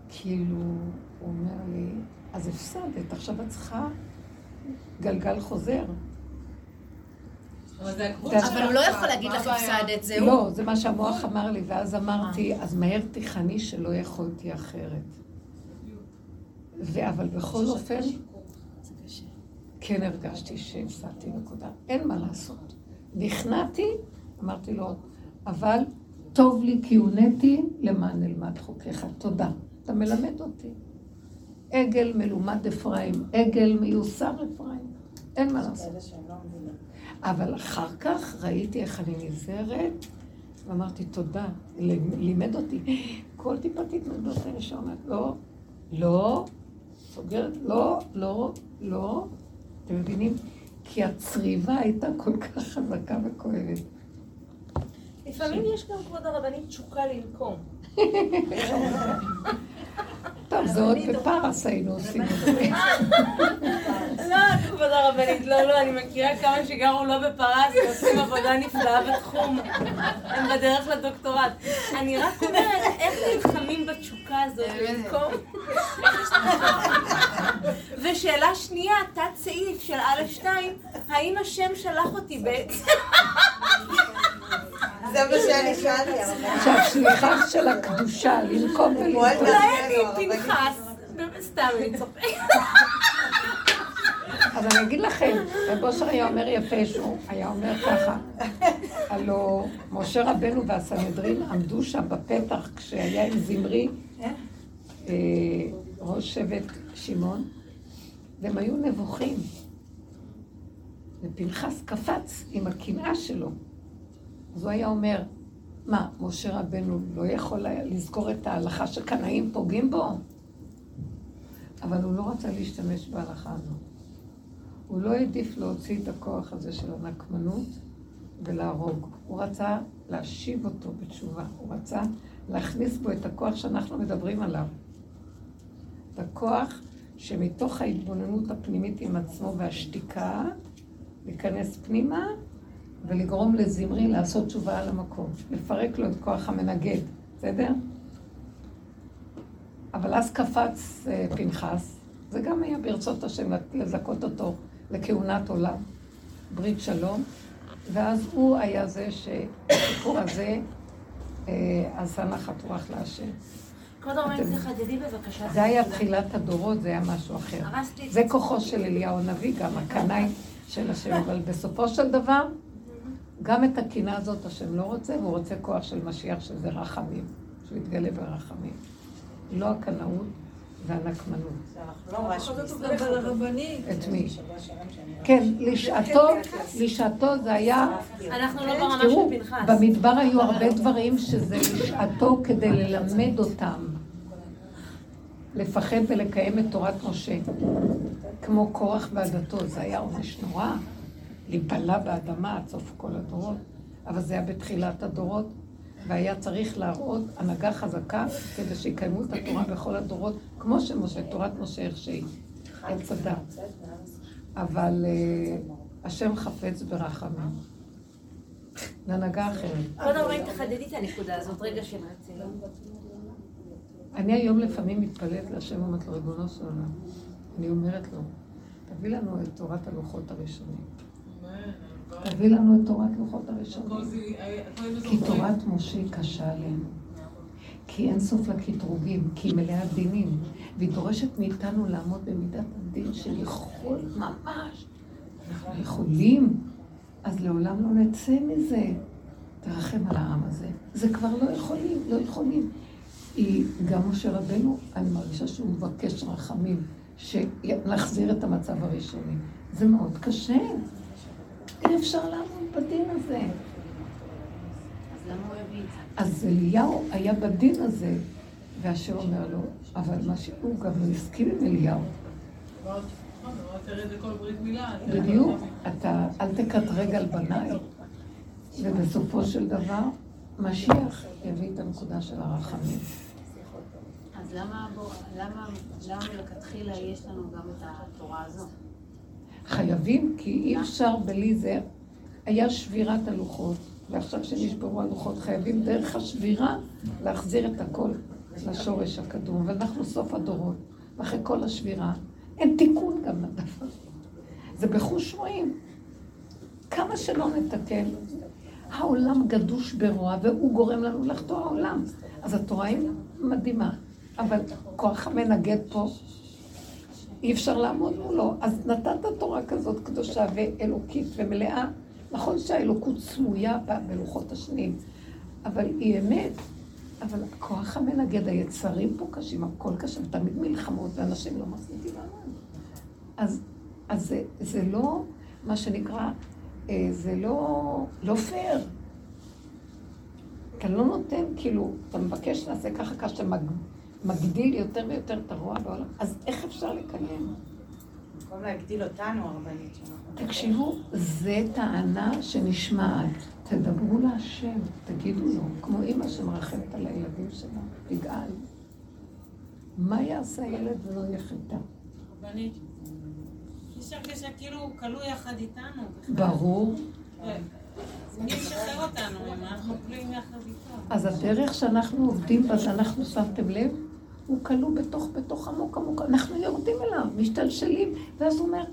כאילו, הוא אומר לי, אז הפסדת, עכשיו את צריכה גלגל חוזר. אבל הוא לא יכול להגיד לך הפסדת, זהו. לא, זה מה שהמוח אמר לי, ואז אמרתי, אז מהר תיכני שלא יכולתי אחרת. אבל בכל אופן, כן הרגשתי שהפסדתי נקודה. אין מה לעשות. נכנעתי, אמרתי לו, אבל טוב לי כי הונאתי למען נלמד חוקיך. תודה. אתה מלמד אותי. עגל מלומד אפרים, עגל מיוסר אפרים. אין מה לעשות. אבל אחר כך ראיתי איך אני נזהרת, ואמרתי תודה, לימד אותי. כל טיפת התנגדות האלה שאומרת, לא, לא, סוגרת, לא, לא, לא. אתם מבינים? כי הצריבה הייתה כל כך חזקה וכואבת. לפעמים יש גם, כבוד הרבנית, תשוקה לנקום. טוב, זה עוד בפרס היינו עושים את זה. לא, כבוד הרבנית, לא, לא, אני מכירה כמה שגרו לא בפרס ועושים עבודה נפלאה בתחום. הם בדרך לדוקטורט. אני רק אומרת, איך נלחמים בתשוקה הזאת לנקום? ושאלה שנייה, תת סעיף של א' 2, האם השם שלח אותי בעצם? זה מה שאני שאלתי. שהשליחה של הקדושה, לנקום ולנקום. אולי אני פנחס. סתם, אני צוחקת. אז אני אגיד לכם, רב אושר היה אומר יפה שהוא היה אומר ככה, הלו משה רבנו והסנהדרין עמדו שם בפתח כשהיה עם זמרי, אה, ראש שבט שמעון, והם היו נבוכים. ופנחס קפץ עם הקנאה שלו. אז הוא היה אומר, מה, משה רבנו לא יכול היה לזכור את ההלכה שקנאים פוגעים בו? אבל הוא לא רצה להשתמש בהלכה הזו. הוא לא העדיף להוציא את הכוח הזה של הנקמנות ולהרוג. הוא רצה להשיב אותו בתשובה. הוא רצה להכניס בו את הכוח שאנחנו מדברים עליו. את הכוח שמתוך ההתבוננות הפנימית עם עצמו והשתיקה, להיכנס פנימה ולגרום לזמרי לעשות תשובה על המקום. לפרק לו את כוח המנגד, בסדר? אבל אז קפץ אה, פנחס, זה גם היה ברצות השם לזכות אותו לכהונת עולם, ברית שלום, ואז הוא היה זה שהסיפור הזה אה, עשה נחת רוח להשם. כבוד הרבנית, תחדדי בבקשה. זה היה תחילת הדורות, זה היה משהו אחר. זה כוחו של אליהו הנביא, גם הקנאי של השם, אבל בסופו של דבר, גם את הקינה הזאת השם לא רוצה, והוא רוצה כוח של משיח שזה רחמים, שהוא יתגלה ברחמים. לא הקנאות והנקמנות. את מי? כן, לשעתו, לשעתו זה היה... אנחנו לא ברמה של פנחס. במדבר היו הרבה דברים שזה לשעתו כדי ללמד אותם. לפחד ולקיים את תורת משה. כמו קורח ועדתו, זה היה עונש נורא. להיבלע באדמה עד סוף כל הדורות. אבל זה היה בתחילת הדורות. והיה צריך להראות הנהגה חזקה כדי שיקיימו את התורה בכל הדורות, כמו שמשה, תורת משה איך שהיא, עץ הדת. אבל uh, השם חפץ ברחמים. להנהגה אחרת. עוד הרבה תחדדי את הנקודה הזאת, רגע שנעצים. אני היום לפעמים מתפלאת להשם ואומרת לו, ריבונו של עולם. אני אומרת לו, תביא לנו את תורת הלוחות הראשונים. תביא לנו את תורת לוחות הראשונים. כי תורת משה קשה עלינו. כי אין סוף לקטרוגים, כי היא מלאה דינים, והיא דורשת מאיתנו לעמוד במידת הדין של יכול ממש. אנחנו יכולים, אז לעולם לא נצא מזה. תרחם על העם הזה. זה כבר לא יכולים, לא יכולים. היא, גם משה רבנו, אני מרגישה שהוא מבקש רחמים, שנחזיר את המצב הראשוני. זה מאוד קשה. אי אפשר לעמוד בדין הזה. אז למה הוא הביא את זה? אז אליהו היה בדין הזה, והשם אומר לו, אבל מה שהוא גם לא הסכים עם אליהו. בדיוק, אתה אל תקטרג על בניי, ובסופו של דבר, משיח יביא את הנקודה של הרחמים. למה בוא- למה למה מלכתחילה יש לנו גם את התורה הזו? חייבים, כי אי אפשר בלי זה. היה שבירת הלוחות, ועכשיו שנשברו הלוחות, חייבים דרך השבירה להחזיר את הכל לשורש הקדום, ואנחנו סוף הדורות, ואחרי כל השבירה, אין תיקון גם לדבר. זה בחוש רואים. כמה שלא נתקן, העולם גדוש ברוע, והוא גורם לנו לחטוא העולם. אז התורה היא מדהימה, אבל כוח המנגד פה, אי אפשר לעמוד מולו. אז נתת תורה כזאת קדושה ואלוקית ומלאה. נכון שהאלוקות סמויה בלוחות השניים, אבל היא אמת. אבל כוח המנגד, היצרים פה קשים, הכל קשה, ותמיד מלחמות, ואנשים לא מחזיקים מעמד. אז, אז זה, זה לא, מה שנקרא, אה, זה לא, לא פייר. אתה לא נותן, כאילו, אתה מבקש לעשה ככה, ככה שאתה מגדיל יותר ויותר את הרוע בעולם, אז איך אפשר לקיים? במקום להגדיל אותנו, הרבנית שלנו. תקשיבו, זה טענה שנשמעת. תדברו להשם, תגידו לו, כמו אימא שמרחמת על הילדים שלה, תגאל. מה יעשה הילד ולא יהיה חיטה? רבנית, יש הרגשה כאילו הוא כלוא יחד איתנו. ברור. אז מי ישחרר אותנו אם אנחנו כלואים יחד איתו? אז הדרך שאנחנו עובדים בה, שאנחנו שמתם לב, הוא כלוא בתוך, בתוך עמוק עמוק, אנחנו יורדים אליו, משתלשלים, ואז הוא אומר,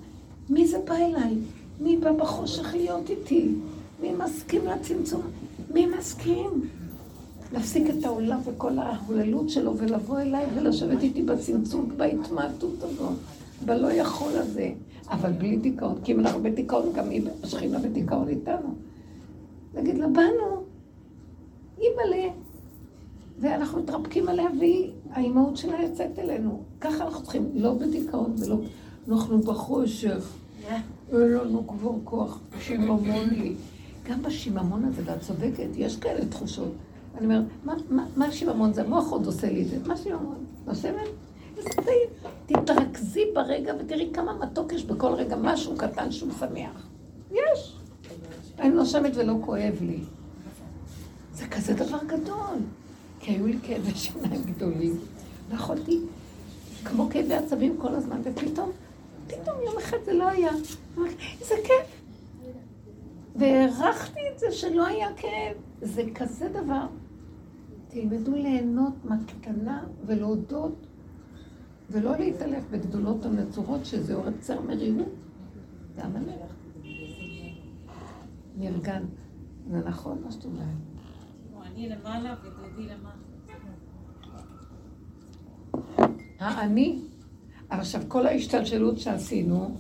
מי זה בא אליי? מי בא בחושך להיות איתי? מי מסכים לצמצום? מי מסכים? להפסיק את העולם וכל ההוללות שלו ולבוא אליי ולשבת איתי בצמצום, בהתמעטות הזאת, בלא יכול הזה. אבל בלי דיכאון, כי אם אנחנו בדיכאון, גם היא, השכינה בדיכאון איתנו. נגיד לה, באנו, אימא'לה, ואנחנו מתרפקים עליה, והיא, האימהות שלה יוצאת אלינו. ככה אנחנו צריכים, לא בדיכאון ולא... אנחנו בחושך, אין לנו כבר כוח, שיממון לי. גם בשיממון הזה, ואת צודקת, יש כאלה תחושות. אני אומרת, מה, מה, מה שיממון זה? המוח עוד עושה לי את זה. מה שיממון? נושמת? איזה טעים. תתרכזי ברגע ותראי כמה מתוק יש בכל רגע משהו קטן שהוא שמח. יש. אני נושמת ולא כואב לי. זה כזה דבר גדול. כי היו לי כאבי שיניים גדולים. לא יכולתי, כמו כאבי עצבים כל הזמן, ופתאום, פתאום יום אחד זה לא היה. אמרתי, איזה כיף. והערכתי את זה שלא היה כאב. זה כזה דבר. תלמדו ליהנות מהקטנה ולהודות, ולא להתעלף בגדולות הנצורות, שזה יוצר מרירות. זה המלך. נרגן. זה נכון מה שאת אומרת. אני למעלה. האני, עכשיו כל ההשתלשלות שעשינו,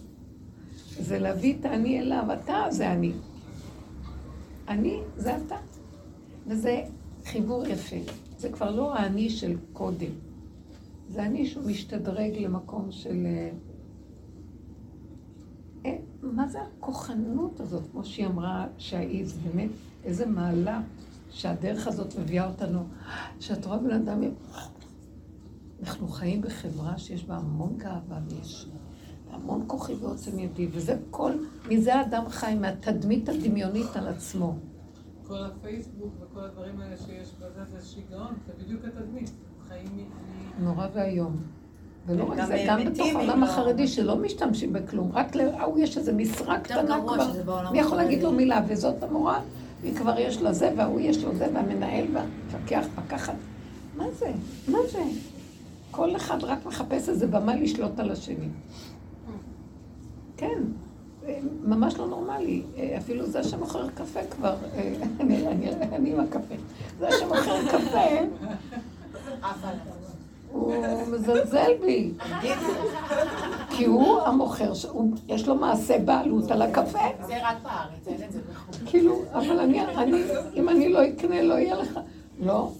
זה להביא את האני אליו, אתה זה אני. אני זה אתה. וזה חיבור יפה. זה כבר לא האני של קודם. זה אני שהוא משתדרג למקום של... אה, אה, מה זה הכוחנות הזאת, כמו שהיא אמרה, שהאי, זה באמת איזה מעלה שהדרך הזאת מביאה אותנו, שאת רואה בן אדם, אנחנו חיים בחברה שיש בה המון גאווה ויש המון כוחי ועוצם ידי, וזה כל, מזה האדם חי, מהתדמית הדמיונית על עצמו. כל הפייסבוק וכל הדברים האלה שיש בזה זה שיגעון, זה בדיוק התדמית. חיים מ... נורא ואיום. ולא רק זה, גם בתוך העולם החרדי שלא משתמשים בכלום, רק להוא יש איזו משרה קטנה כבר, מי יכול להגיד לו. מילה, וזאת המורה, היא כבר יש לה זה, וההוא יש לו זה, והמנהל והמפקח והקחת. מה זה? מה זה? כל אחד רק מחפש איזה במה לשלוט על השני. כן, אה, ממש לא נורמלי. אה, אפילו זה שמוכר קפה כבר, אה, אני עם הקפה. זה שמוכר קפה, הוא מזלזל בי. כי הוא המוכר, יש לו מעשה בעלות על הקפה. זה רק בארץ, אין את זה בחו"ל. כאילו, אבל אני, אם אני לא אקנה, לא יהיה לך. לא.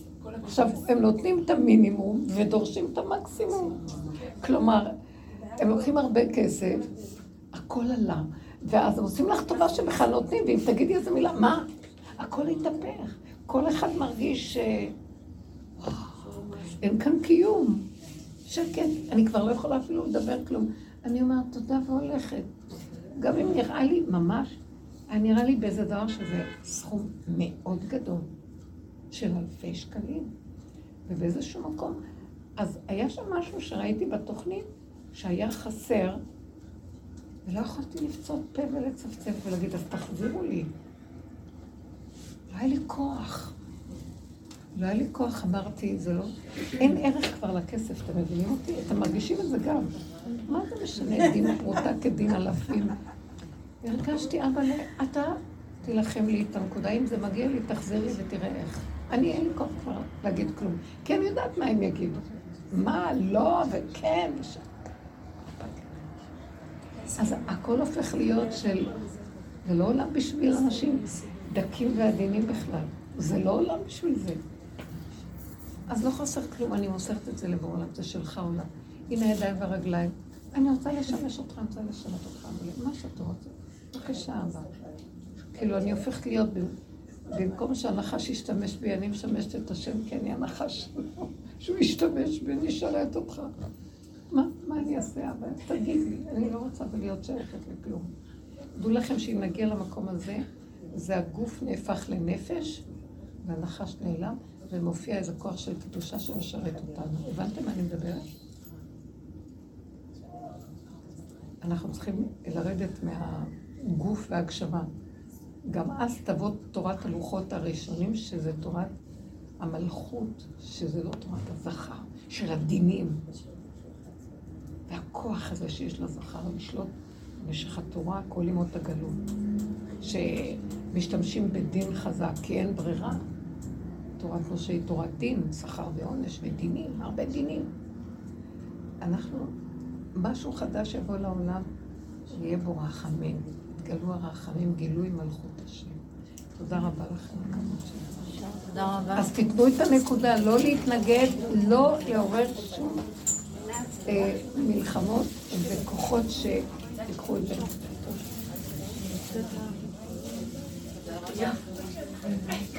עכשיו, הם נותנים את המינימום ודורשים את המקסימום. כלומר, הם לוקחים הרבה כסף, הכל עלה, ואז הם עושים לך טובה שבכלל נותנים, ואם תגידי איזה מילה, מה? הכל התהפך. כל אחד מרגיש ש... אין כאן קיום. שקט. אני כבר לא יכולה אפילו לדבר כלום. אני אומרת תודה והולכת. גם אם נראה לי ממש, נראה לי באיזה דבר שזה סכום מאוד גדול של אלפי שקלים. ובאיזשהו מקום, אז היה שם משהו שראיתי בתוכנית שהיה חסר, ולא יכולתי לפצות פה ולצפצף ולהגיד, אז תחזירו לי. לא היה לי כוח. לא היה לי כוח, אמרתי, זה לא... אין ערך כבר לכסף, אתם מבינים אותי? אתם מרגישים את זה גם. מה זה משנה, דין פרוטה כדין אלפים? הרגשתי, אבל אתה תילחם לי את הנקודה, אם זה מגיע לי, תחזרי ותראה איך. אני, אין לי כוח כבר להגיד כלום. כי אני יודעת מה הם יגידו. מה, לא, וכן, וש... אז הכל הופך להיות של... זה לא עולם בשביל אנשים דקים ועדינים בכלל. זה לא עולם בשביל זה. אז לא חסר כלום, אני מוסרת את זה לבוא עולם, זה שלך עולם. הנה הידיים והרגליים. אני רוצה לשמש אותך, אני רוצה לשנות אותך, מה שאתה רוצה. בבקשה, אבא. כאילו, אני הופכת להיות, במקום שהנחש ישתמש בי, אני משמשת את השם, כי אני הנחש שלו, שהוא ישתמש בי, אני אשרת אותך. מה, מה אני אעשה, אבא? תגיד לי, אני לא רוצה להיות שייכת לכלום. דעו לכם שאם נגיע למקום הזה, זה הגוף נהפך לנפש, והנחש נעלם, ומופיע איזה כוח של קדושה שמשרת אותנו. הבנתם מה אני מדברת? אנחנו צריכים לרדת מהגוף והגשמה. גם אז תבוא תורת הלוחות הראשונים, שזה תורת המלכות, שזה לא תורת הזכר, של הדינים. והכוח הזה שיש לזכר לשלוט במשך התורה, כל ימות הגלות. שמשתמשים בדין חזק, כי אין ברירה. תורת משה היא תורת דין, שכר ועונש ודינים, הרבה דינים. אנחנו, משהו חדש יבוא לעולם, שיהיה בו רחמים. יתגלו הרחמים, גילוי מלכות השם. תודה רבה לכם. תודה רבה. אז תיתנו את הנקודה, לא להתנגד, לא לעורר שום אה, מלחמות וכוחות שיקחו את זה. תודה,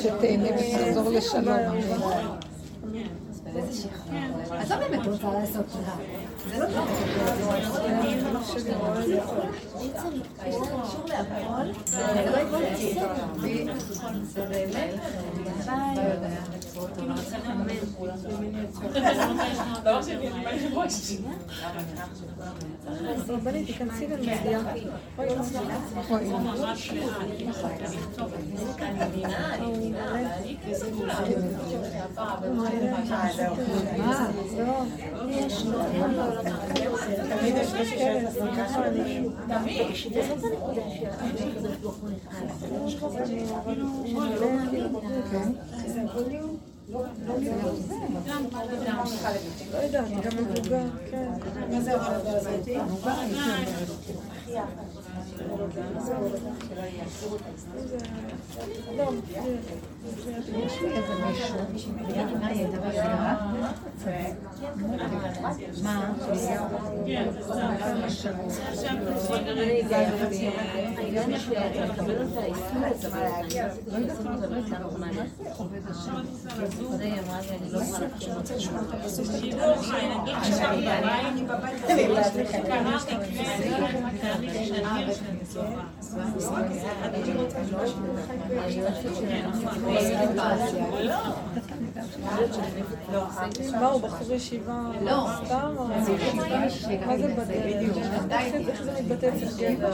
שתהנה ותחזור לשלום. לא באמת רוצה לעשות שירה. זה לא טוב. רבנית, תיכנסי למדיעה. לא יודעת, גם מבוגר, כן. מה זה העבודה הזאת? יש לי איזה מישהו, מה? עובד השם. היא אמרה לי, אני לא יכולה עכשיו רוצה לשמוע את הפסוק. שידור חי, נגיד עכשיו בלילה, אני בבית קראתי הזה. קראתי שניר שאני צופה. אני רוצה לשמוע מה, הוא בחור ישיבה לא. סתם? מה זה בדרך? איך זה מתבטא אצל גבר?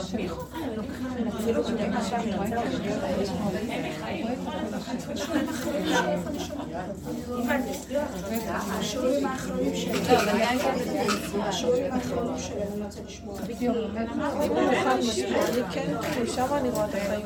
שם אני רואה את החיים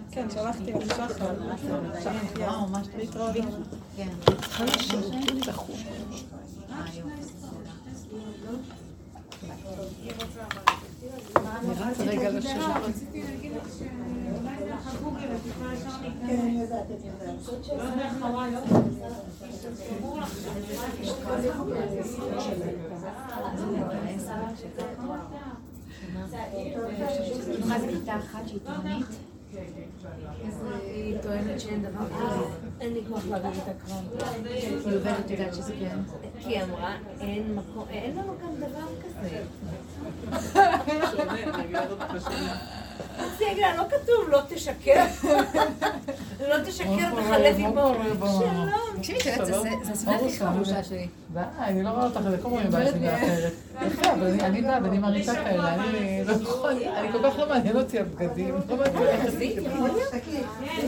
אני לא. כן? אני אני לא. כן, שלחתי וואו, ממש להתראות. כן. רגע לשנה. רציתי להגיד לך שדרך הגוגל את יכולה ישר כן, להיכנס. אני אני. לא לך. מה זה כיתה אחת שהיא תורנית? היא טוענת שאין דבר כזה. אין לי כוח להביא את הקרב. היא עובדת, יודעת שזה כן. כי היא אמרה, אין מקום, אין לנו גם דבר כזה. רציתי להגיד לה, לא כתוב לא תשקר. לא תשקר בחלף עמו. שלום. תקשיבי, זה- הסביבה הכי חמושה שלי. די, אני לא רואה אותך, זה כל באה סביבה אחרת. יפה, אבל אני- אני באה ואני מריצה כאלה, אני לא יכול, אני כל כך לא מעניין אותי הבגדים. לא מעניין אותי.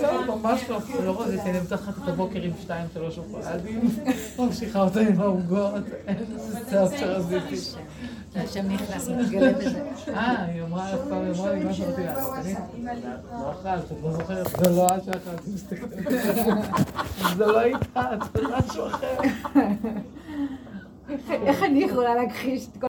לא, ממש לא. לא רציתי, אני מתחת את הבוקר עם שתיים, שלוש שוקולדים, ממשיכה אותה עם העוגות, אין. שהשם נכנס, מתגלה בזה. אה, היא אמרה אף פעם, היא אמרה לי מה שרציתי לעשות. אני לא אכלת, את לא זוכרת, זה לא את שאכלת, מסתכלת. זה לא זה משהו אחר. איך אני יכולה להכחיש את כל